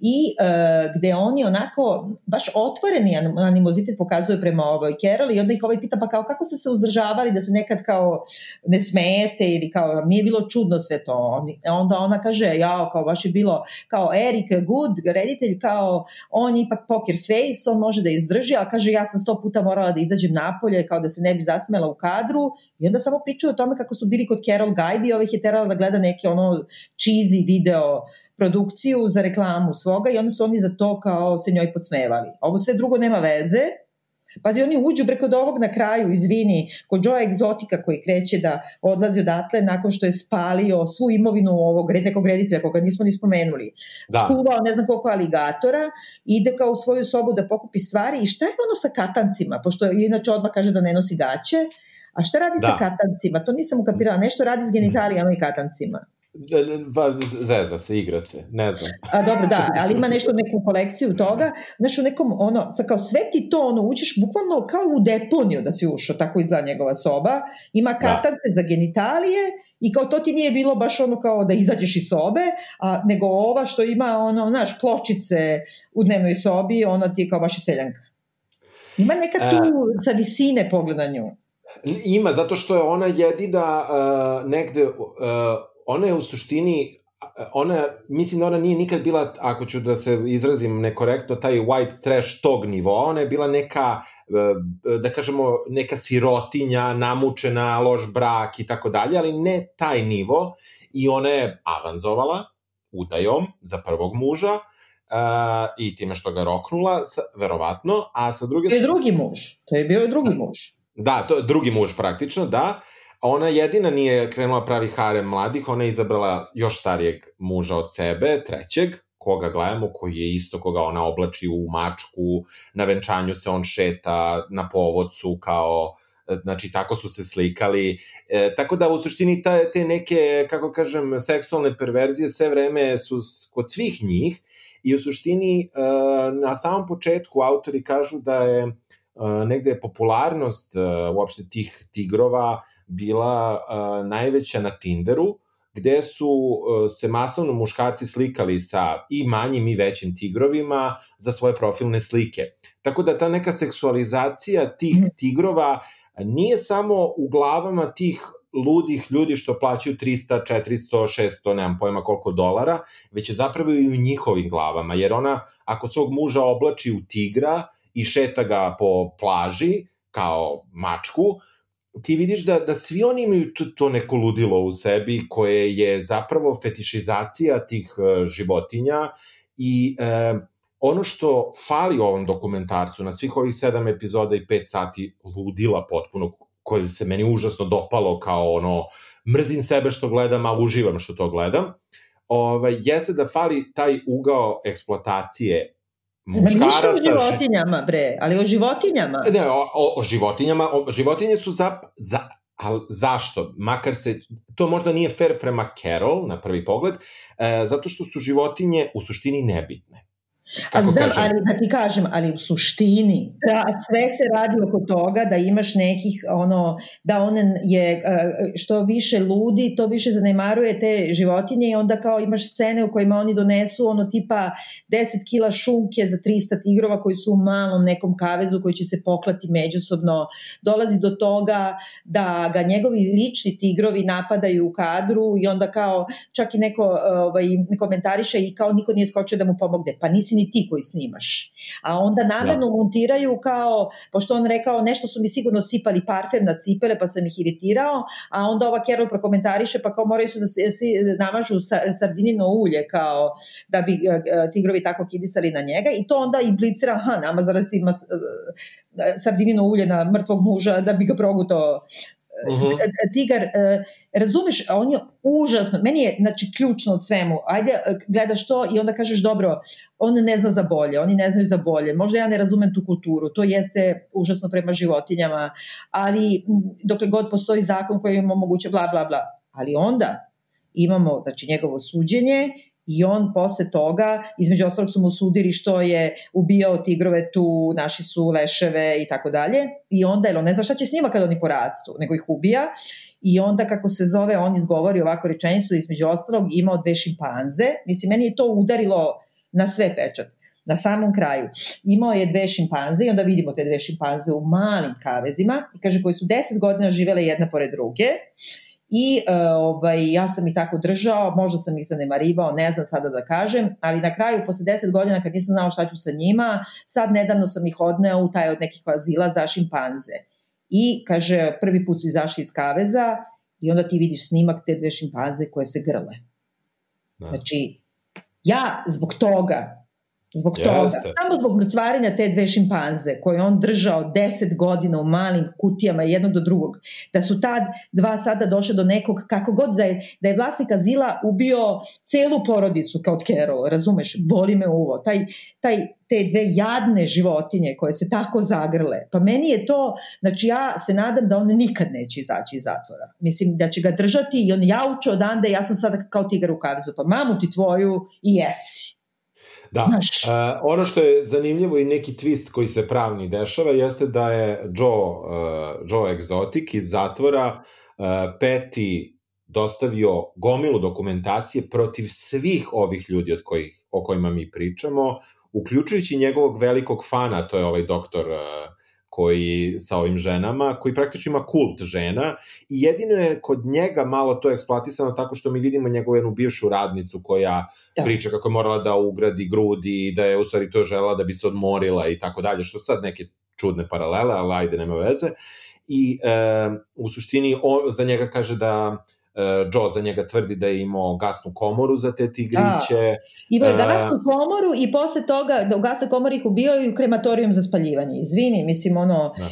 i uh, gde oni onako, baš otvoreni animozitet pokazuju prema ovoj Carol i onda ih ovaj pita, pa kao, kako ste se uzdržavali da se nekad kao ne smete ili kao, nije bilo čudno sve to. Onda ona kaže, ja, kao baš je bilo, kao, Eric Good, reditelj, kao on ipak poker face, on može da izdrži, a kaže ja sam sto puta morala da izađem napolje kao da se ne bi zasmela u kadru i onda samo pričaju o tome kako su bili kod Carol Gajbi, ovih je terala da gleda neki ono cheesy video produkciju za reklamu svoga i onda su oni za to kao se njoj podsmevali. Ovo sve drugo nema veze, Pazi, oni uđu preko ovog na kraju, izvini, kod Joe Egzotika koji kreće da odlazi odatle nakon što je spalio svu imovinu ovog nekog reditelja koga nismo ni spomenuli. Da. Skuvao ne znam koliko aligatora, ide kao u svoju sobu da pokupi stvari i šta je ono sa katancima, pošto inače odmah kaže da ne nosi gaće, a šta radi da. sa katancima? To nisam ukapirala, nešto radi s genitalijama i katancima. Va, zeza se, igra se, ne znam. A dobro, da, ali ima nešto, neku kolekciju toga, znači u nekom, ono, kao sve ti to, ono, uđeš bukvalno kao u deponiju da si ušao, tako izgleda njegova soba, ima da. katance da. za genitalije i kao to ti nije bilo baš ono kao da izađeš iz sobe, a nego ova što ima, ono, znaš, pločice u dnevnoj sobi, ono ti je kao baš i seljanka. Ima neka tu uh, sa visine pogleda nju. Ima, zato što je ona jedina uh, negde uh, ona je u suštini ona, mislim da ona nije nikad bila, ako ću da se izrazim nekorektno, taj white trash tog nivoa, ona je bila neka, e, da kažemo, neka sirotinja, namučena, loš brak i tako dalje, ali ne taj nivo i ona je avanzovala udajom za prvog muža, uh, i time što ga roknula, sa, verovatno, a sa druge... To je drugi muž, to je bio drugi muž. Da, to je drugi muž praktično, da, Ona jedina nije krenula pravi harem mladih, ona je izabrala još starijeg muža od sebe, trećeg, koga gledamo, koji je isto koga ona oblači u mačku, na venčanju se on šeta na povodcu kao znači tako su se slikali. E, tako da u suštini ta, te neke, kako kažem, seksualne perverzije sve vreme su kod svih njih i u suštini e, na samom početku autori kažu da je e, negde popularnost e, uopšte tih tigrova bila uh, najveća na Tinderu, gde su uh, se masovno muškarci slikali sa i manjim i većim tigrovima za svoje profilne slike. Tako da ta neka seksualizacija tih mhm. tigrova nije samo u glavama tih ludih ljudi što plaćaju 300, 400, 600, nemam pojma koliko dolara, već je zapravo i u njihovim glavama, jer ona ako svog muža oblači u tigra i šeta ga po plaži kao mačku, ti vidiš da, da svi oni imaju to, to neko ludilo u sebi koje je zapravo fetišizacija tih uh, životinja i uh, ono što fali ovom dokumentarcu na svih ovih sedam epizoda i pet sati ludila potpuno koje se meni užasno dopalo kao ono mrzim sebe što gledam, a uživam što to gledam, ovaj, jeste da fali taj ugao eksploatacije muškaraca. Ma ništa o životinjama, bre, ali o životinjama. Ne, o, o, o životinjama, o, životinje su za, za, ali zašto? Makar se, to možda nije fair prema Carol, na prvi pogled, e, zato što su životinje u suštini nebitne. Kako ali, znam, ali da ti kažem, ali u suštini da, sve se radi oko toga da imaš nekih ono, da on je e, što više ludi, to više zanemaruje te životinje i onda kao imaš scene u kojima oni donesu ono tipa 10 kila šunke za 300 tigrova koji su u malom nekom kavezu koji će se poklati međusobno. Dolazi do toga da ga njegovi lični tigrovi napadaju u kadru i onda kao čak i neko ovaj, komentariše i kao niko nije skočio da mu pomogne. Pa nisi ni ti koji snimaš. A onda namerno ja. montiraju kao, pošto on rekao nešto su mi sigurno sipali parfem na cipele pa sam ih iritirao, a onda ova Carol prokomentariše pa kao moraju su da se namažu sa, sardinino ulje kao da bi uh, tigrovi tako kidisali na njega i to onda implicira, aha, nama zaraz ima sardinino ulje na mrtvog muža da bi ga progutao Uh-huh. Tigar, uh, razumeš, on je užasno, meni je znači, ključno od svemu, ajde gledaš to i onda kažeš dobro, on ne zna za bolje, oni ne znaju za bolje, možda ja ne razumem tu kulturu, to jeste užasno prema životinjama, ali dokle god postoji zakon koji im omoguće bla bla bla, ali onda imamo znači, njegovo suđenje i on posle toga, između ostalog su mu sudili što je ubijao tigrove tu, naši su leševe i tako dalje, i onda, jer on ne zna šta će s njima kad oni porastu, nego ih ubija, i onda kako se zove, on izgovori ovako rečenicu, između ostalog imao dve šimpanze, mislim, meni je to udarilo na sve pečat, na samom kraju. Imao je dve šimpanze i onda vidimo te dve šimpanze u malim kavezima, i kaže, koji su deset godina živele jedna pored druge, i uh, ovaj, ja sam ih tako držao, možda sam ih zanemarivao, ne znam sada da kažem, ali na kraju posle 10 godina kad nisam znao šta ću sa njima, sad nedavno sam ih odneo u taj od nekih azila za šimpanze. I kaže, prvi put su izašli iz kaveza i onda ti vidiš snimak te dve šimpanze koje se grle. Da. Znači, ja zbog toga Zbog Jeste. toga, samo zbog mrcvarenja te dve šimpanze koje on držao 10 godina u malim kutijama jednog do drugog, da su tad dva sada došle do nekog, kako god da je, da je vlasnik azila ubio celu porodicu kao od Carol, razumeš, boli me uvo, taj, taj, te dve jadne životinje koje se tako zagrle, pa meni je to, znači ja se nadam da on nikad neće izaći iz zatvora. Mislim da će ga držati i on jauče odande, ja sam sada kao tigar u kavezu, pa mamu ti tvoju i jesi. Da, uh, ono što je zanimljivo i neki twist koji se pravni dešava jeste da je Joe, uh, Joe Exotic iz zatvora uh, Peti dostavio gomilu dokumentacije protiv svih ovih ljudi od kojih, o kojima mi pričamo, uključujući njegovog velikog fana, to je ovaj doktor uh, koji sa ovim ženama, koji praktično ima kult žena i jedino je kod njega malo to eksploatisano tako što mi vidimo njegovu jednu bivšu radnicu koja da. priča kako je morala da ugradi grudi i da je u stvari to žela da bi se odmorila i tako dalje, što sad neke čudne paralele, ali ajde, nema veze. I e, u suštini on, za njega kaže da uh, Joe za njega tvrdi da je imao gasnu komoru za te tigriće. Da. Imao je gasnu komoru i posle toga da u gasnoj komori ih ubio i u krematorijum za spaljivanje. Izvini, mislim ono, da.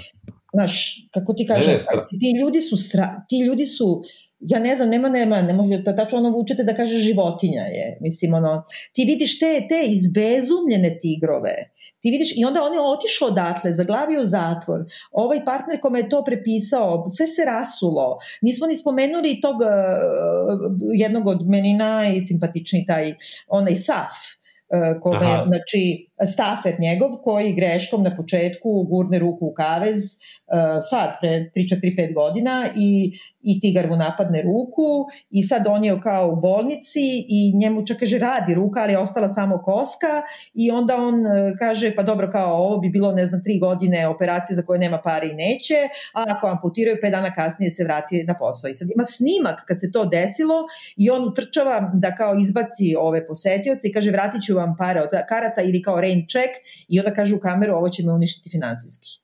znaš, kako ti kažem, ne, ne, ti ljudi su, stra, ti ljudi su ja ne znam, nema, nema, ne može, to tačno ono vučete da kaže životinja je, mislim, ono, ti vidiš te, te izbezumljene tigrove, ti vidiš, i onda on je otišao odatle, zaglavio zatvor, ovaj partner kome je to prepisao, sve se rasulo, nismo ni spomenuli tog uh, jednog od meni najsimpatičniji taj, onaj Saf, uh, kome, Aha. znači, Stafer njegov, koji greškom na početku gurne ruku u kavez, uh, sad, pre 3, 4, 5 godina i i tigar mu napadne ruku i sad on je kao u bolnici i njemu čak kaže radi ruka, ali je ostala samo koska i onda on e, kaže pa dobro kao ovo bi bilo ne znam tri godine operacije za koje nema pare i neće, a ako amputiraju pet dana kasnije se vrati na posao. I sad ima snimak kad se to desilo i on utrčava da kao izbaci ove posetioce i kaže vratit ću vam pare od karata ili kao rain check i onda kaže u kameru ovo će me uništiti finansijski.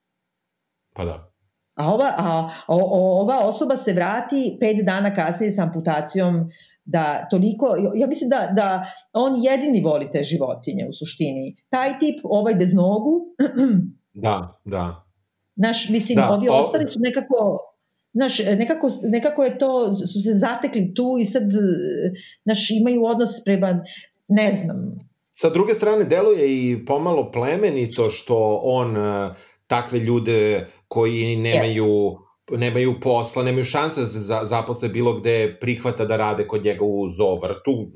Pa da. A ova, a, a, ova osoba se vrati pet dana kasnije sa amputacijom da toliko, ja mislim da, da on jedini voli te životinje u suštini. Taj tip, ovaj bez nogu. (clears throat) da, da. Naš, mislim, da, ovi o... ostali su nekako Znaš, nekako, nekako je to, su se zatekli tu i sad, znaš, imaju odnos prema, ne znam. Sa druge strane, deluje i pomalo plemenito što on takve ljude koji nemaju yes. nemaju posla, nemaju šanse da se za, zaposle bilo gde prihvata da rade kod njega u zoovrtu,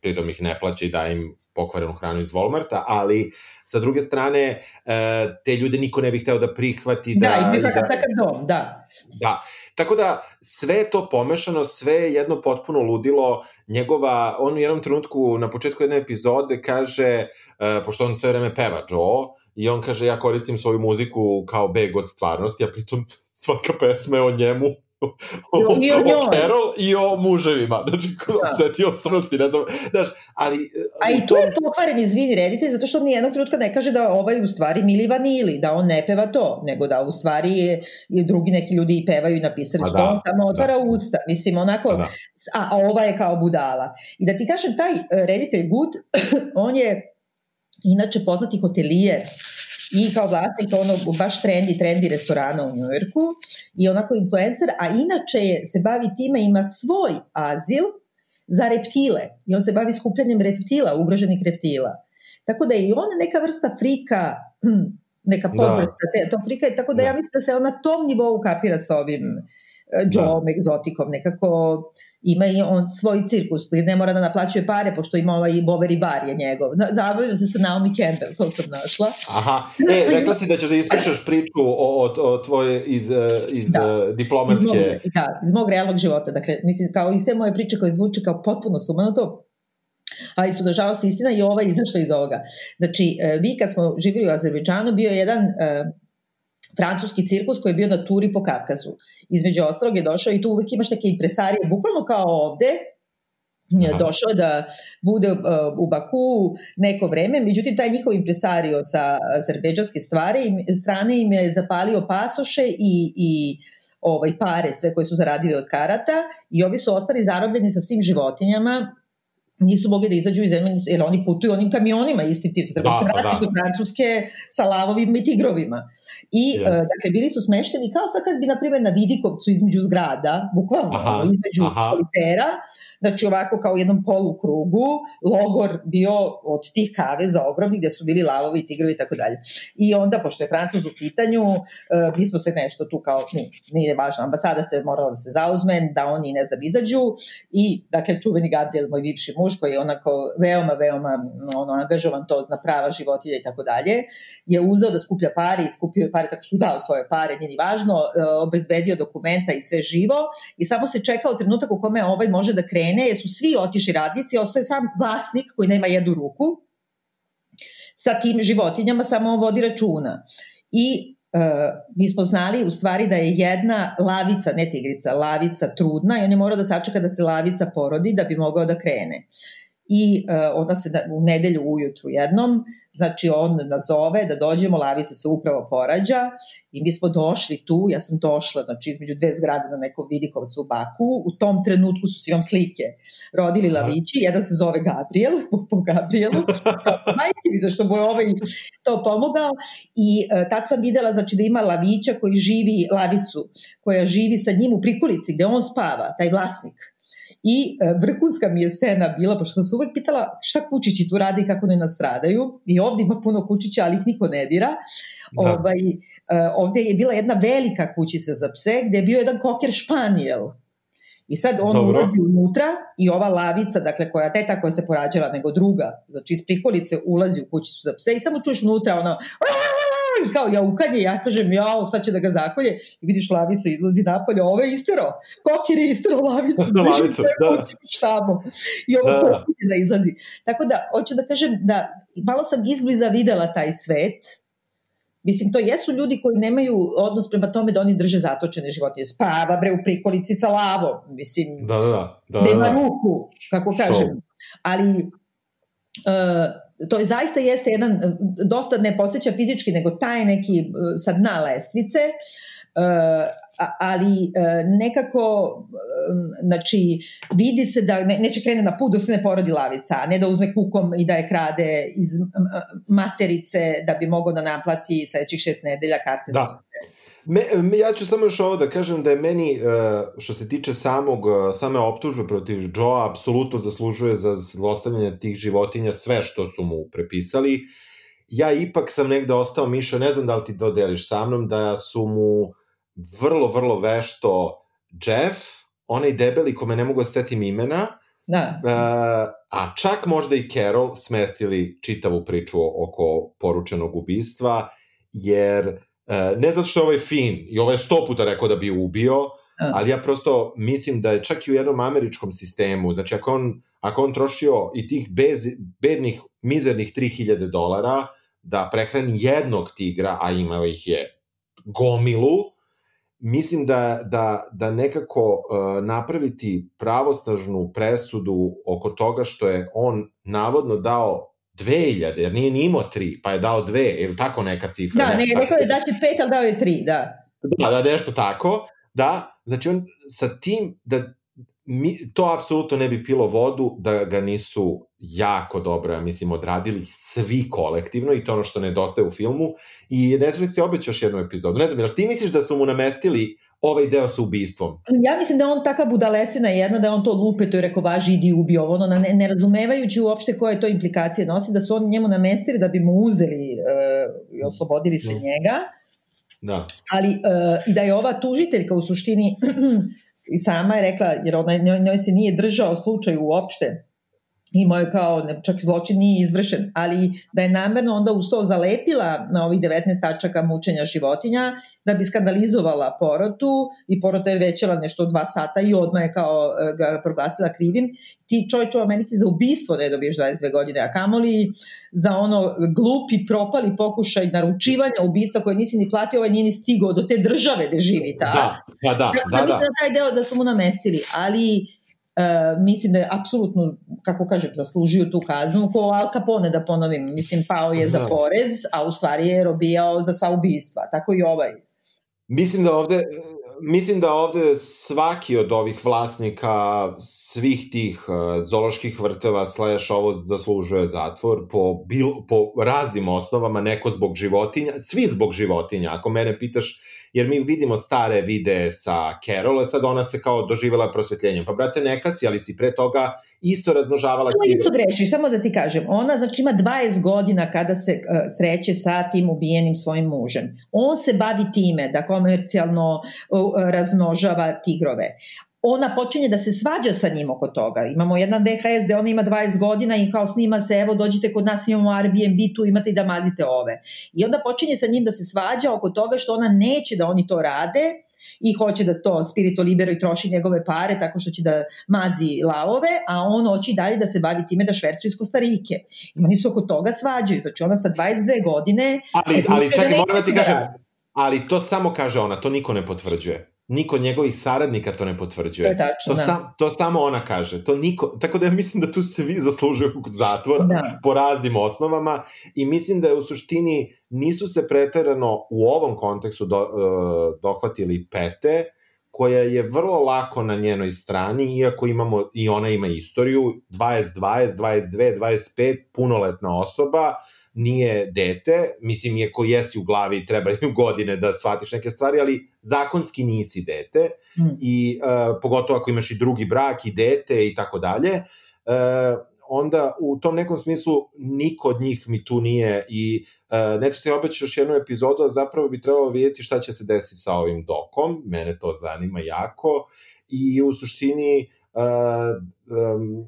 pritom ih ne plaća i da im pokvarenu hranu iz Walmarta, ali sa druge strane, e, te ljude niko ne bi hteo da prihvati. Da, Da, i i takav, da, takav dom, da. da. Tako da, sve to pomešano, sve je jedno potpuno ludilo. Njegova, on u jednom trenutku, na početku jedne epizode, kaže, e, pošto on sve vreme peva Joe, i on kaže, ja koristim svoju muziku kao beg od stvarnosti, a pritom (laughs) svaka pesma je o njemu I o njoj. Carol i o muževima, znači Da. da. setio stvarnosti, ne znam, znaš, ali... A i tu je tom- pokvaren, izvini reditelj, zato što on nijednog trenutka ne kaže da ovaj u stvari Mili Vanili, da on ne peva to, nego da u stvari je, i drugi neki ljudi i pevaju i napisali Pa su da, to, on samo otvara da. usta. Mislim, onako, Pa da. a, a ova je kao budala. I da ti kažem, taj e, reditelj Good, (clears throat) on je inače poznati hotelijer i kao vlasnik ono baš trendi, trendi restorana u Njujorku i onako influencer, a inače je, se bavi time, ima svoj azil za reptile i on se bavi skupljanjem reptila, ugroženih reptila. Tako da je i on neka vrsta frika, (clears throat) neka Da. podvrsta te, to frika, je tako da, Da. ja mislim da se on na tom nivou kapira sa ovim e, Joeom, egzotikom, nekako ima i on svoj cirkus, ne mora da naplaćuje pare, pošto ima ovaj Boveri bar je njegov. Zabavio se sa Naomi Campbell, to sam našla. Aha, e, rekla si da ćeš da ispričaš priču o, o, o tvoje iz, e, iz Da. da. Iz diplomatske... mog, da, iz mog realnog života. Dakle, mislim, kao i sve moje priče koje zvuče kao potpuno sumanuto, ali su nažalost istina i ova izašla iz ovoga. Znači, e, vi kad smo živjeli u Azerbejdžanu, bio je jedan e, francuski cirkus koji je bio na turi po Kavkazu. Između ostalog je došao i tu uvek imaš neke impresarije, bukvalno kao ovde, Aha. došao da bude uh, u Baku neko vreme, međutim taj njihov impresario sa azerbejdžanske stvari, im- strane im je zapalio pasoše i, i ovaj pare sve koje su zaradili od karata i ovi su ostali zarobljeni sa svim životinjama nisu mogli da izađu iz zemlje, jer oni putuju onim kamionima istim tim, se treba Da, se vratiš da. do Francuske sa lavovima i tigrovima. I, Jeste. uh, dakle, bili su smešteni kao sad kad bi, na primjer, na Vidikovcu između zgrada, bukvalno, Aha, između aha. solitera, znači ovako kao u jednom polukrugu, logor bio od tih kaveza ogromnih gde su bili lavovi, tigrovi i tako dalje. I onda, pošto je Francuz u pitanju, uh, mi smo se nešto tu kao, mi, nije važno, ambasada se morala da se zauzme, da oni, ne znam, izađu i, dakle, čuveni Gabriel, moj bivši muž, koji je onako veoma, veoma ono, angažovan to na prava životinja i tako dalje, je uzeo da skuplja pare i skupio je pare tako što dao svoje pare, nije ni važno, e, obezbedio dokumenta i sve živo i samo se čekao trenutak u kome ovaj može da krene, jer su svi otišli radnici, ostaje sam vlasnik koji nema jednu ruku sa tim životinjama, samo vodi računa. I mi smo znali u stvari da je jedna lavica, ne tigrica, lavica trudna i on je morao da sačeka da se lavica porodi da bi mogao da krene. I uh, onda se da, u nedelju ujutru jednom, znači on nazove da dođemo, lavica se upravo porađa i mi smo došli tu, ja sam došla znači između dve zgrade na nekom Vidikovcu u Baku, u tom trenutku su si vam slike rodili lavići, jedan se zove Gabriel, (laughs) po, po Gabrielu, majke mi zašto mu je ovaj to pomogao i uh, tad sam videla znači da ima lavića koji živi, lavicu koja živi sa njim u prikolici gde on spava, taj vlasnik. I e, vrhunska mi je scena bila, pošto sam se uvek pitala šta kučići tu radi i kako ne nastradaju. I ovde ima puno kučića, ali ih niko ne dira. Da. Ovaj, e, ovde je bila jedna velika kućica za pse gde je bio jedan koker španijel. I sad on Dobro. ulazi unutra i ova lavica, dakle koja teta koja se porađala nego druga, znači iz prikolice ulazi u kućicu za pse i samo čuješ unutra ono i kao jaukanje, ja kažem jao, sad će da ga zakolje i vidiš lavica izlazi napolje, ovo je istero, kokir je istero lavicu, (laughs) Lavicu, Beži sve da. štabo i ovo Da. da. da izlazi. Tako da, hoću da kažem da malo sam izbliza videla taj svet, Mislim, to jesu ljudi koji nemaju odnos prema tome da oni drže zatočene životinje. Spava bre u prikolici sa lavom. Mislim, Da, da, da. da, da, da. ruku, kako kažem. Ali uh, to je zaista jeste jedan, uh, dosta ne podsjeća fizički, nego taj neki uh, sa dna lestvice, a- ali nekako, znači, vidi se da ne, neće krene na put dok se ne porodi lavica, a ne da uzme kukom i da je krade iz materice da bi mogao da naplati sledećih šest nedelja karte Da. za. Me, me, ja ću samo još ovo da kažem da je meni, e, što se tiče samog, e, same optužbe protiv Joe, apsolutno zaslužuje za zlostavljanje tih životinja sve što su mu prepisali. Ja ipak sam negde ostao mišao, ne znam da li ti to deliš sa mnom, da su mu vrlo, vrlo vešto Jeff, onaj debeli kome ne mogu da setim imena, Da. Uh, a čak možda i Carol smestili čitavu priču oko poručenog ubistva, jer ne zato što je ovaj fin, i ovo je sto puta rekao da bi ubio, A. ali ja prosto mislim da je čak i u jednom američkom sistemu, znači ako on, ako on trošio i tih bez, bednih, mizernih 3000 dolara da prehrani jednog tigra, a imao ih je gomilu, mislim da, da, da nekako uh, napraviti pravostažnu presudu oko toga što je on navodno dao 2000, jer nije ni imao tri, pa je dao dve, ili tako neka cifra. Da, ne, rekao je da će pet, ali dao je tri, da. Da, da, nešto tako, da, znači on sa tim, da mi, to apsolutno ne bi pilo vodu da ga nisu jako dobro, ja mislim, odradili svi kolektivno i to ono što nedostaje u filmu i Netflix je obećao još jednu epizodu. Ne znam, jel ti misliš da su mu namestili ovaj deo sa ubistvom? Ja mislim da on taka budalesina jedna, da on to lupe, to je rekao važi, idi ubi ovo, ono, ne, ne razumevajući uopšte koje to implikacije nosi, da su oni njemu namestili da bi mu uzeli uh, i oslobodili se Mm. njega, Da. ali uh, i da je ova tužiteljka u suštini (clears throat) i sama je rekla, jer ona, njoj, njoj se nije držao slučaj uopšte, imao je kao, čak zločin nije izvršen, ali da je namerno onda uz to zalepila na ovih 19 tačaka mučenja životinja, da bi skandalizovala porotu i porota je većala nešto dva sata i odmah je kao e, ga proglasila krivim. Ti čovječ u Americi za ubistvo ne dobiješ 22 godine, a kamoli za ono glupi propali pokušaj naručivanja ubistva koje nisi ni platio, ovaj nije ni stigao do te države gde živi, ta. Da, da, da, Dakle, da, mislim da. da taj deo da su mu namestili, ali Uh, mislim da je apsolutno, kako kažem, zaslužio tu kaznu, ko Al Capone da ponovim, mislim pao je za Da. porez, a u stvari je robijao za sva ubistva, tako i ovaj. Mislim da ovde mislim da ovde svaki od ovih vlasnika svih tih uh, zoloških vrteva slash ovo zaslužuje zatvor po, bil, po raznim osnovama, neko zbog životinja, svi zbog životinja, ako mene pitaš, jer mi vidimo stare videe sa Carol, a sad ona se kao doživela prosvetljenjem. Pa brate, neka si, ali si pre toga isto razmnožavala To isto grešiš, samo da ti kažem. Ona znači ima 20 godina kada se uh, sreće sa tim ubijenim svojim mužem. On se bavi time da komercijalno uh, razmnožava tigrove. Ona počinje da se svađa sa njim oko toga. Imamo jedan DHS gde ona ima 20 godina i kao snima se, evo dođite kod nas, imamo Airbnb, tu imate i da mazite ove. I onda počinje sa njim da se svađa oko toga što ona neće da oni to rade, i hoće da to spirito libero i troši njegove pare tako što će da mazi lavove, a on hoće dalje da se bavi time da švercu iz Kostarike. I oni se oko toga svađaju. Znači ona sa 22 godine... Ali, ali odlučuje čekaj, da moram da ti da kažem, ali to samo kaže ona, to niko ne potvrđuje. Niko njegovih saradnika to ne To potvrđuje. je tačno, To, da. sam, to samo ona kaže. To niko, tako da ja mislim da tu svi zaslužuju zatvor Da. po raznim osnovama i mislim da je u suštini nisu se preterano u ovom kontekstu do, uh, dohvatili pete, koja je vrlo lako na njenoj strani, iako imamo, i ona ima istoriju, 20, 20, 22, 25, punoletna osoba, nije dete, mislim, iako jesi u glavi i trebaju (laughs) godine da shvatiš neke stvari, ali zakonski nisi dete Mm. i uh, pogotovo ako imaš i drugi brak i dete i tako dalje, uh, onda u tom nekom smislu niko od njih mi tu nije i uh, Netflix je obećao još jednu epizodu, a zapravo bi trebalo vidjeti šta će se desiti sa ovim dokom, mene to zanima jako i u suštini uh, um,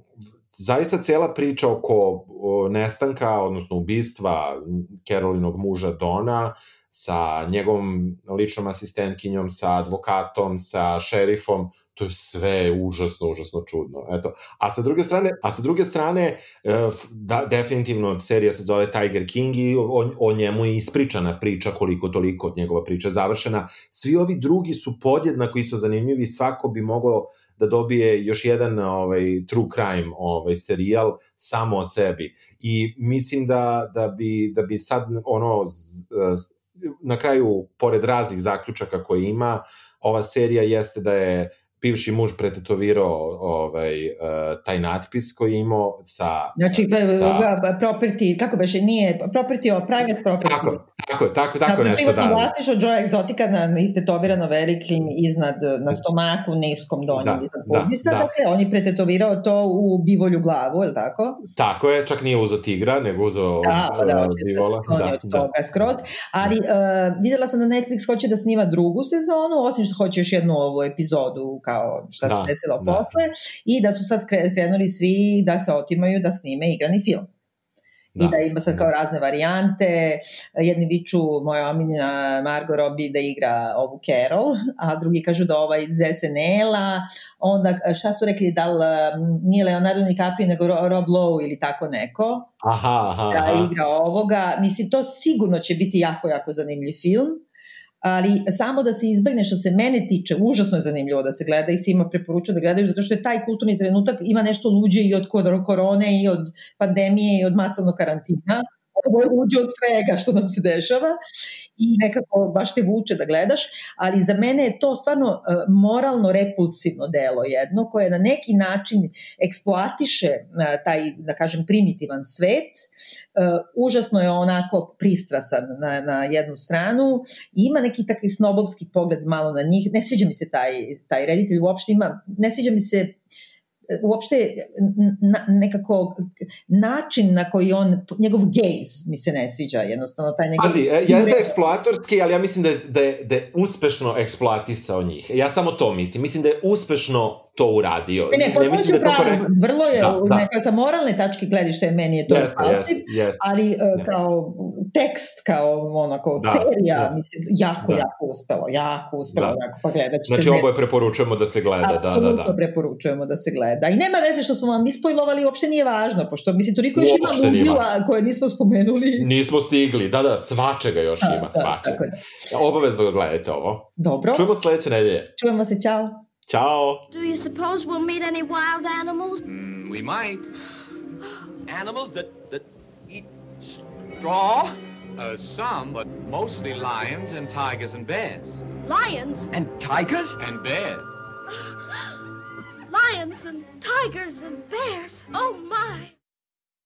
zaista cela priča oko nestanka, odnosno ubistva Carolinog muža Dona sa njegovom ličnom asistentkinjom, sa advokatom, sa šerifom, to je sve užasno, užasno čudno. Eto. A sa druge strane, a sa druge strane e, da, definitivno serija se zove Tiger King i o, o njemu je ispričana priča koliko toliko od njegova priča završena. Svi ovi drugi su podjednako isto zanimljivi, svako bi mogao da dobije još jedan ovaj true crime ovaj serijal samo o sebi. I mislim da da bi da bi sad ono na kraju pored raznih zaključaka koje ima ova serija jeste da je bivši muž pretetovirao ovaj uh, taj natpis koji je imao sa Znači, sa, sa... property, kako beše, nije, property o private property. tako, tako, tako, tako dakle, nešto da. vlasništvo Joe Exotica na istetovirano velikim iznad, na stomaku, niskom donjem Da, iznad da, pubisa. da. Dakle, on je pretetovirao to u bivolju glavu, je li tako? Tako je, čak nije uzo tigra, nego uzo Da, pa da, uh, da bivola. skloni Da, od da. toga skroz. Ali uh, videla sam da Netflix hoće da snima drugu sezonu, osim što hoće još jednu ovu epizodu kao šta se Da, desilo da. posle i da su sad kre- krenuli svi da se otimaju da snime igrani film. I da ima sad kao razne varijante, jedni viču moja omiljena Margot Robbie da igra ovu Carol, a drugi kažu da ova iz SNL-a, onda šta su rekli, da li m, nije Leonardo DiCaprio nego Ro- Rob Lowe ili tako neko, Aha, aha, da aha. igra ovoga. Mislim, to sigurno će biti jako, jako zanimljiv film, ali samo da se izbegne što se mene tiče, užasno je zanimljivo da se gleda i svima preporučujem da gledaju, zato što je taj kulturni trenutak ima nešto luđe i od kor- korone i od pandemije i od masovnog karantina. Ovo je luđe od svega što nam se dešava i nekako baš te vuče da gledaš, ali za mene je to stvarno uh, moralno repulsivno delo jedno koje na neki način eksploatiše uh, taj, da kažem, primitivan svet. Uh, užasno je onako pristrasan na, na jednu stranu i ima neki takvi snobovski pogled malo na njih. Ne sviđa mi se taj, taj reditelj uopšte ima, ne sviđa mi se uopšte na, nekako način na koji on, njegov gejz mi se ne sviđa jednostavno, taj njegov... Pazi, e, jeste eksploatorski, ali ja mislim da je, da, je, da je uspešno eksploatisao njih. Ja samo to mislim. Mislim da je uspešno to uradio. Ne, ne, potpuno mislim da je to upravo, korektno. vrlo je, Da, da, da. neka sa moralne tačke gledište meni je to Jeste, impulsiv, jeste, jeste. ali uh, Ne. kao tekst, kao onako Da, serija, da. mislim, jako, Da. jako uspelo, jako uspelo, Da. jako, pa gledat ćete. Znači, oboje preporučujemo da se gleda, da, da, da. preporučujemo da se gleda. I nema veze što smo vam ispojlovali, uopšte nije važno, pošto mislim toliko još ima Uopšte ludila koje nismo spomenuli. Nismo stigli, da, da, svačega još Da, ima, da, svačega. tako da. Obavezno gledajte ovo. Dobro, Čujemo sledeće nedelje. čujemo se, čao. Ćao! Do you suppose we'll meet any wild animals? Mm, we might. Animals that, that eat straw? Uh, some, but mostly lions and tigers and bears. Lions? And tigers? And bears. (gasps) Lions and tigers and bears. Oh my!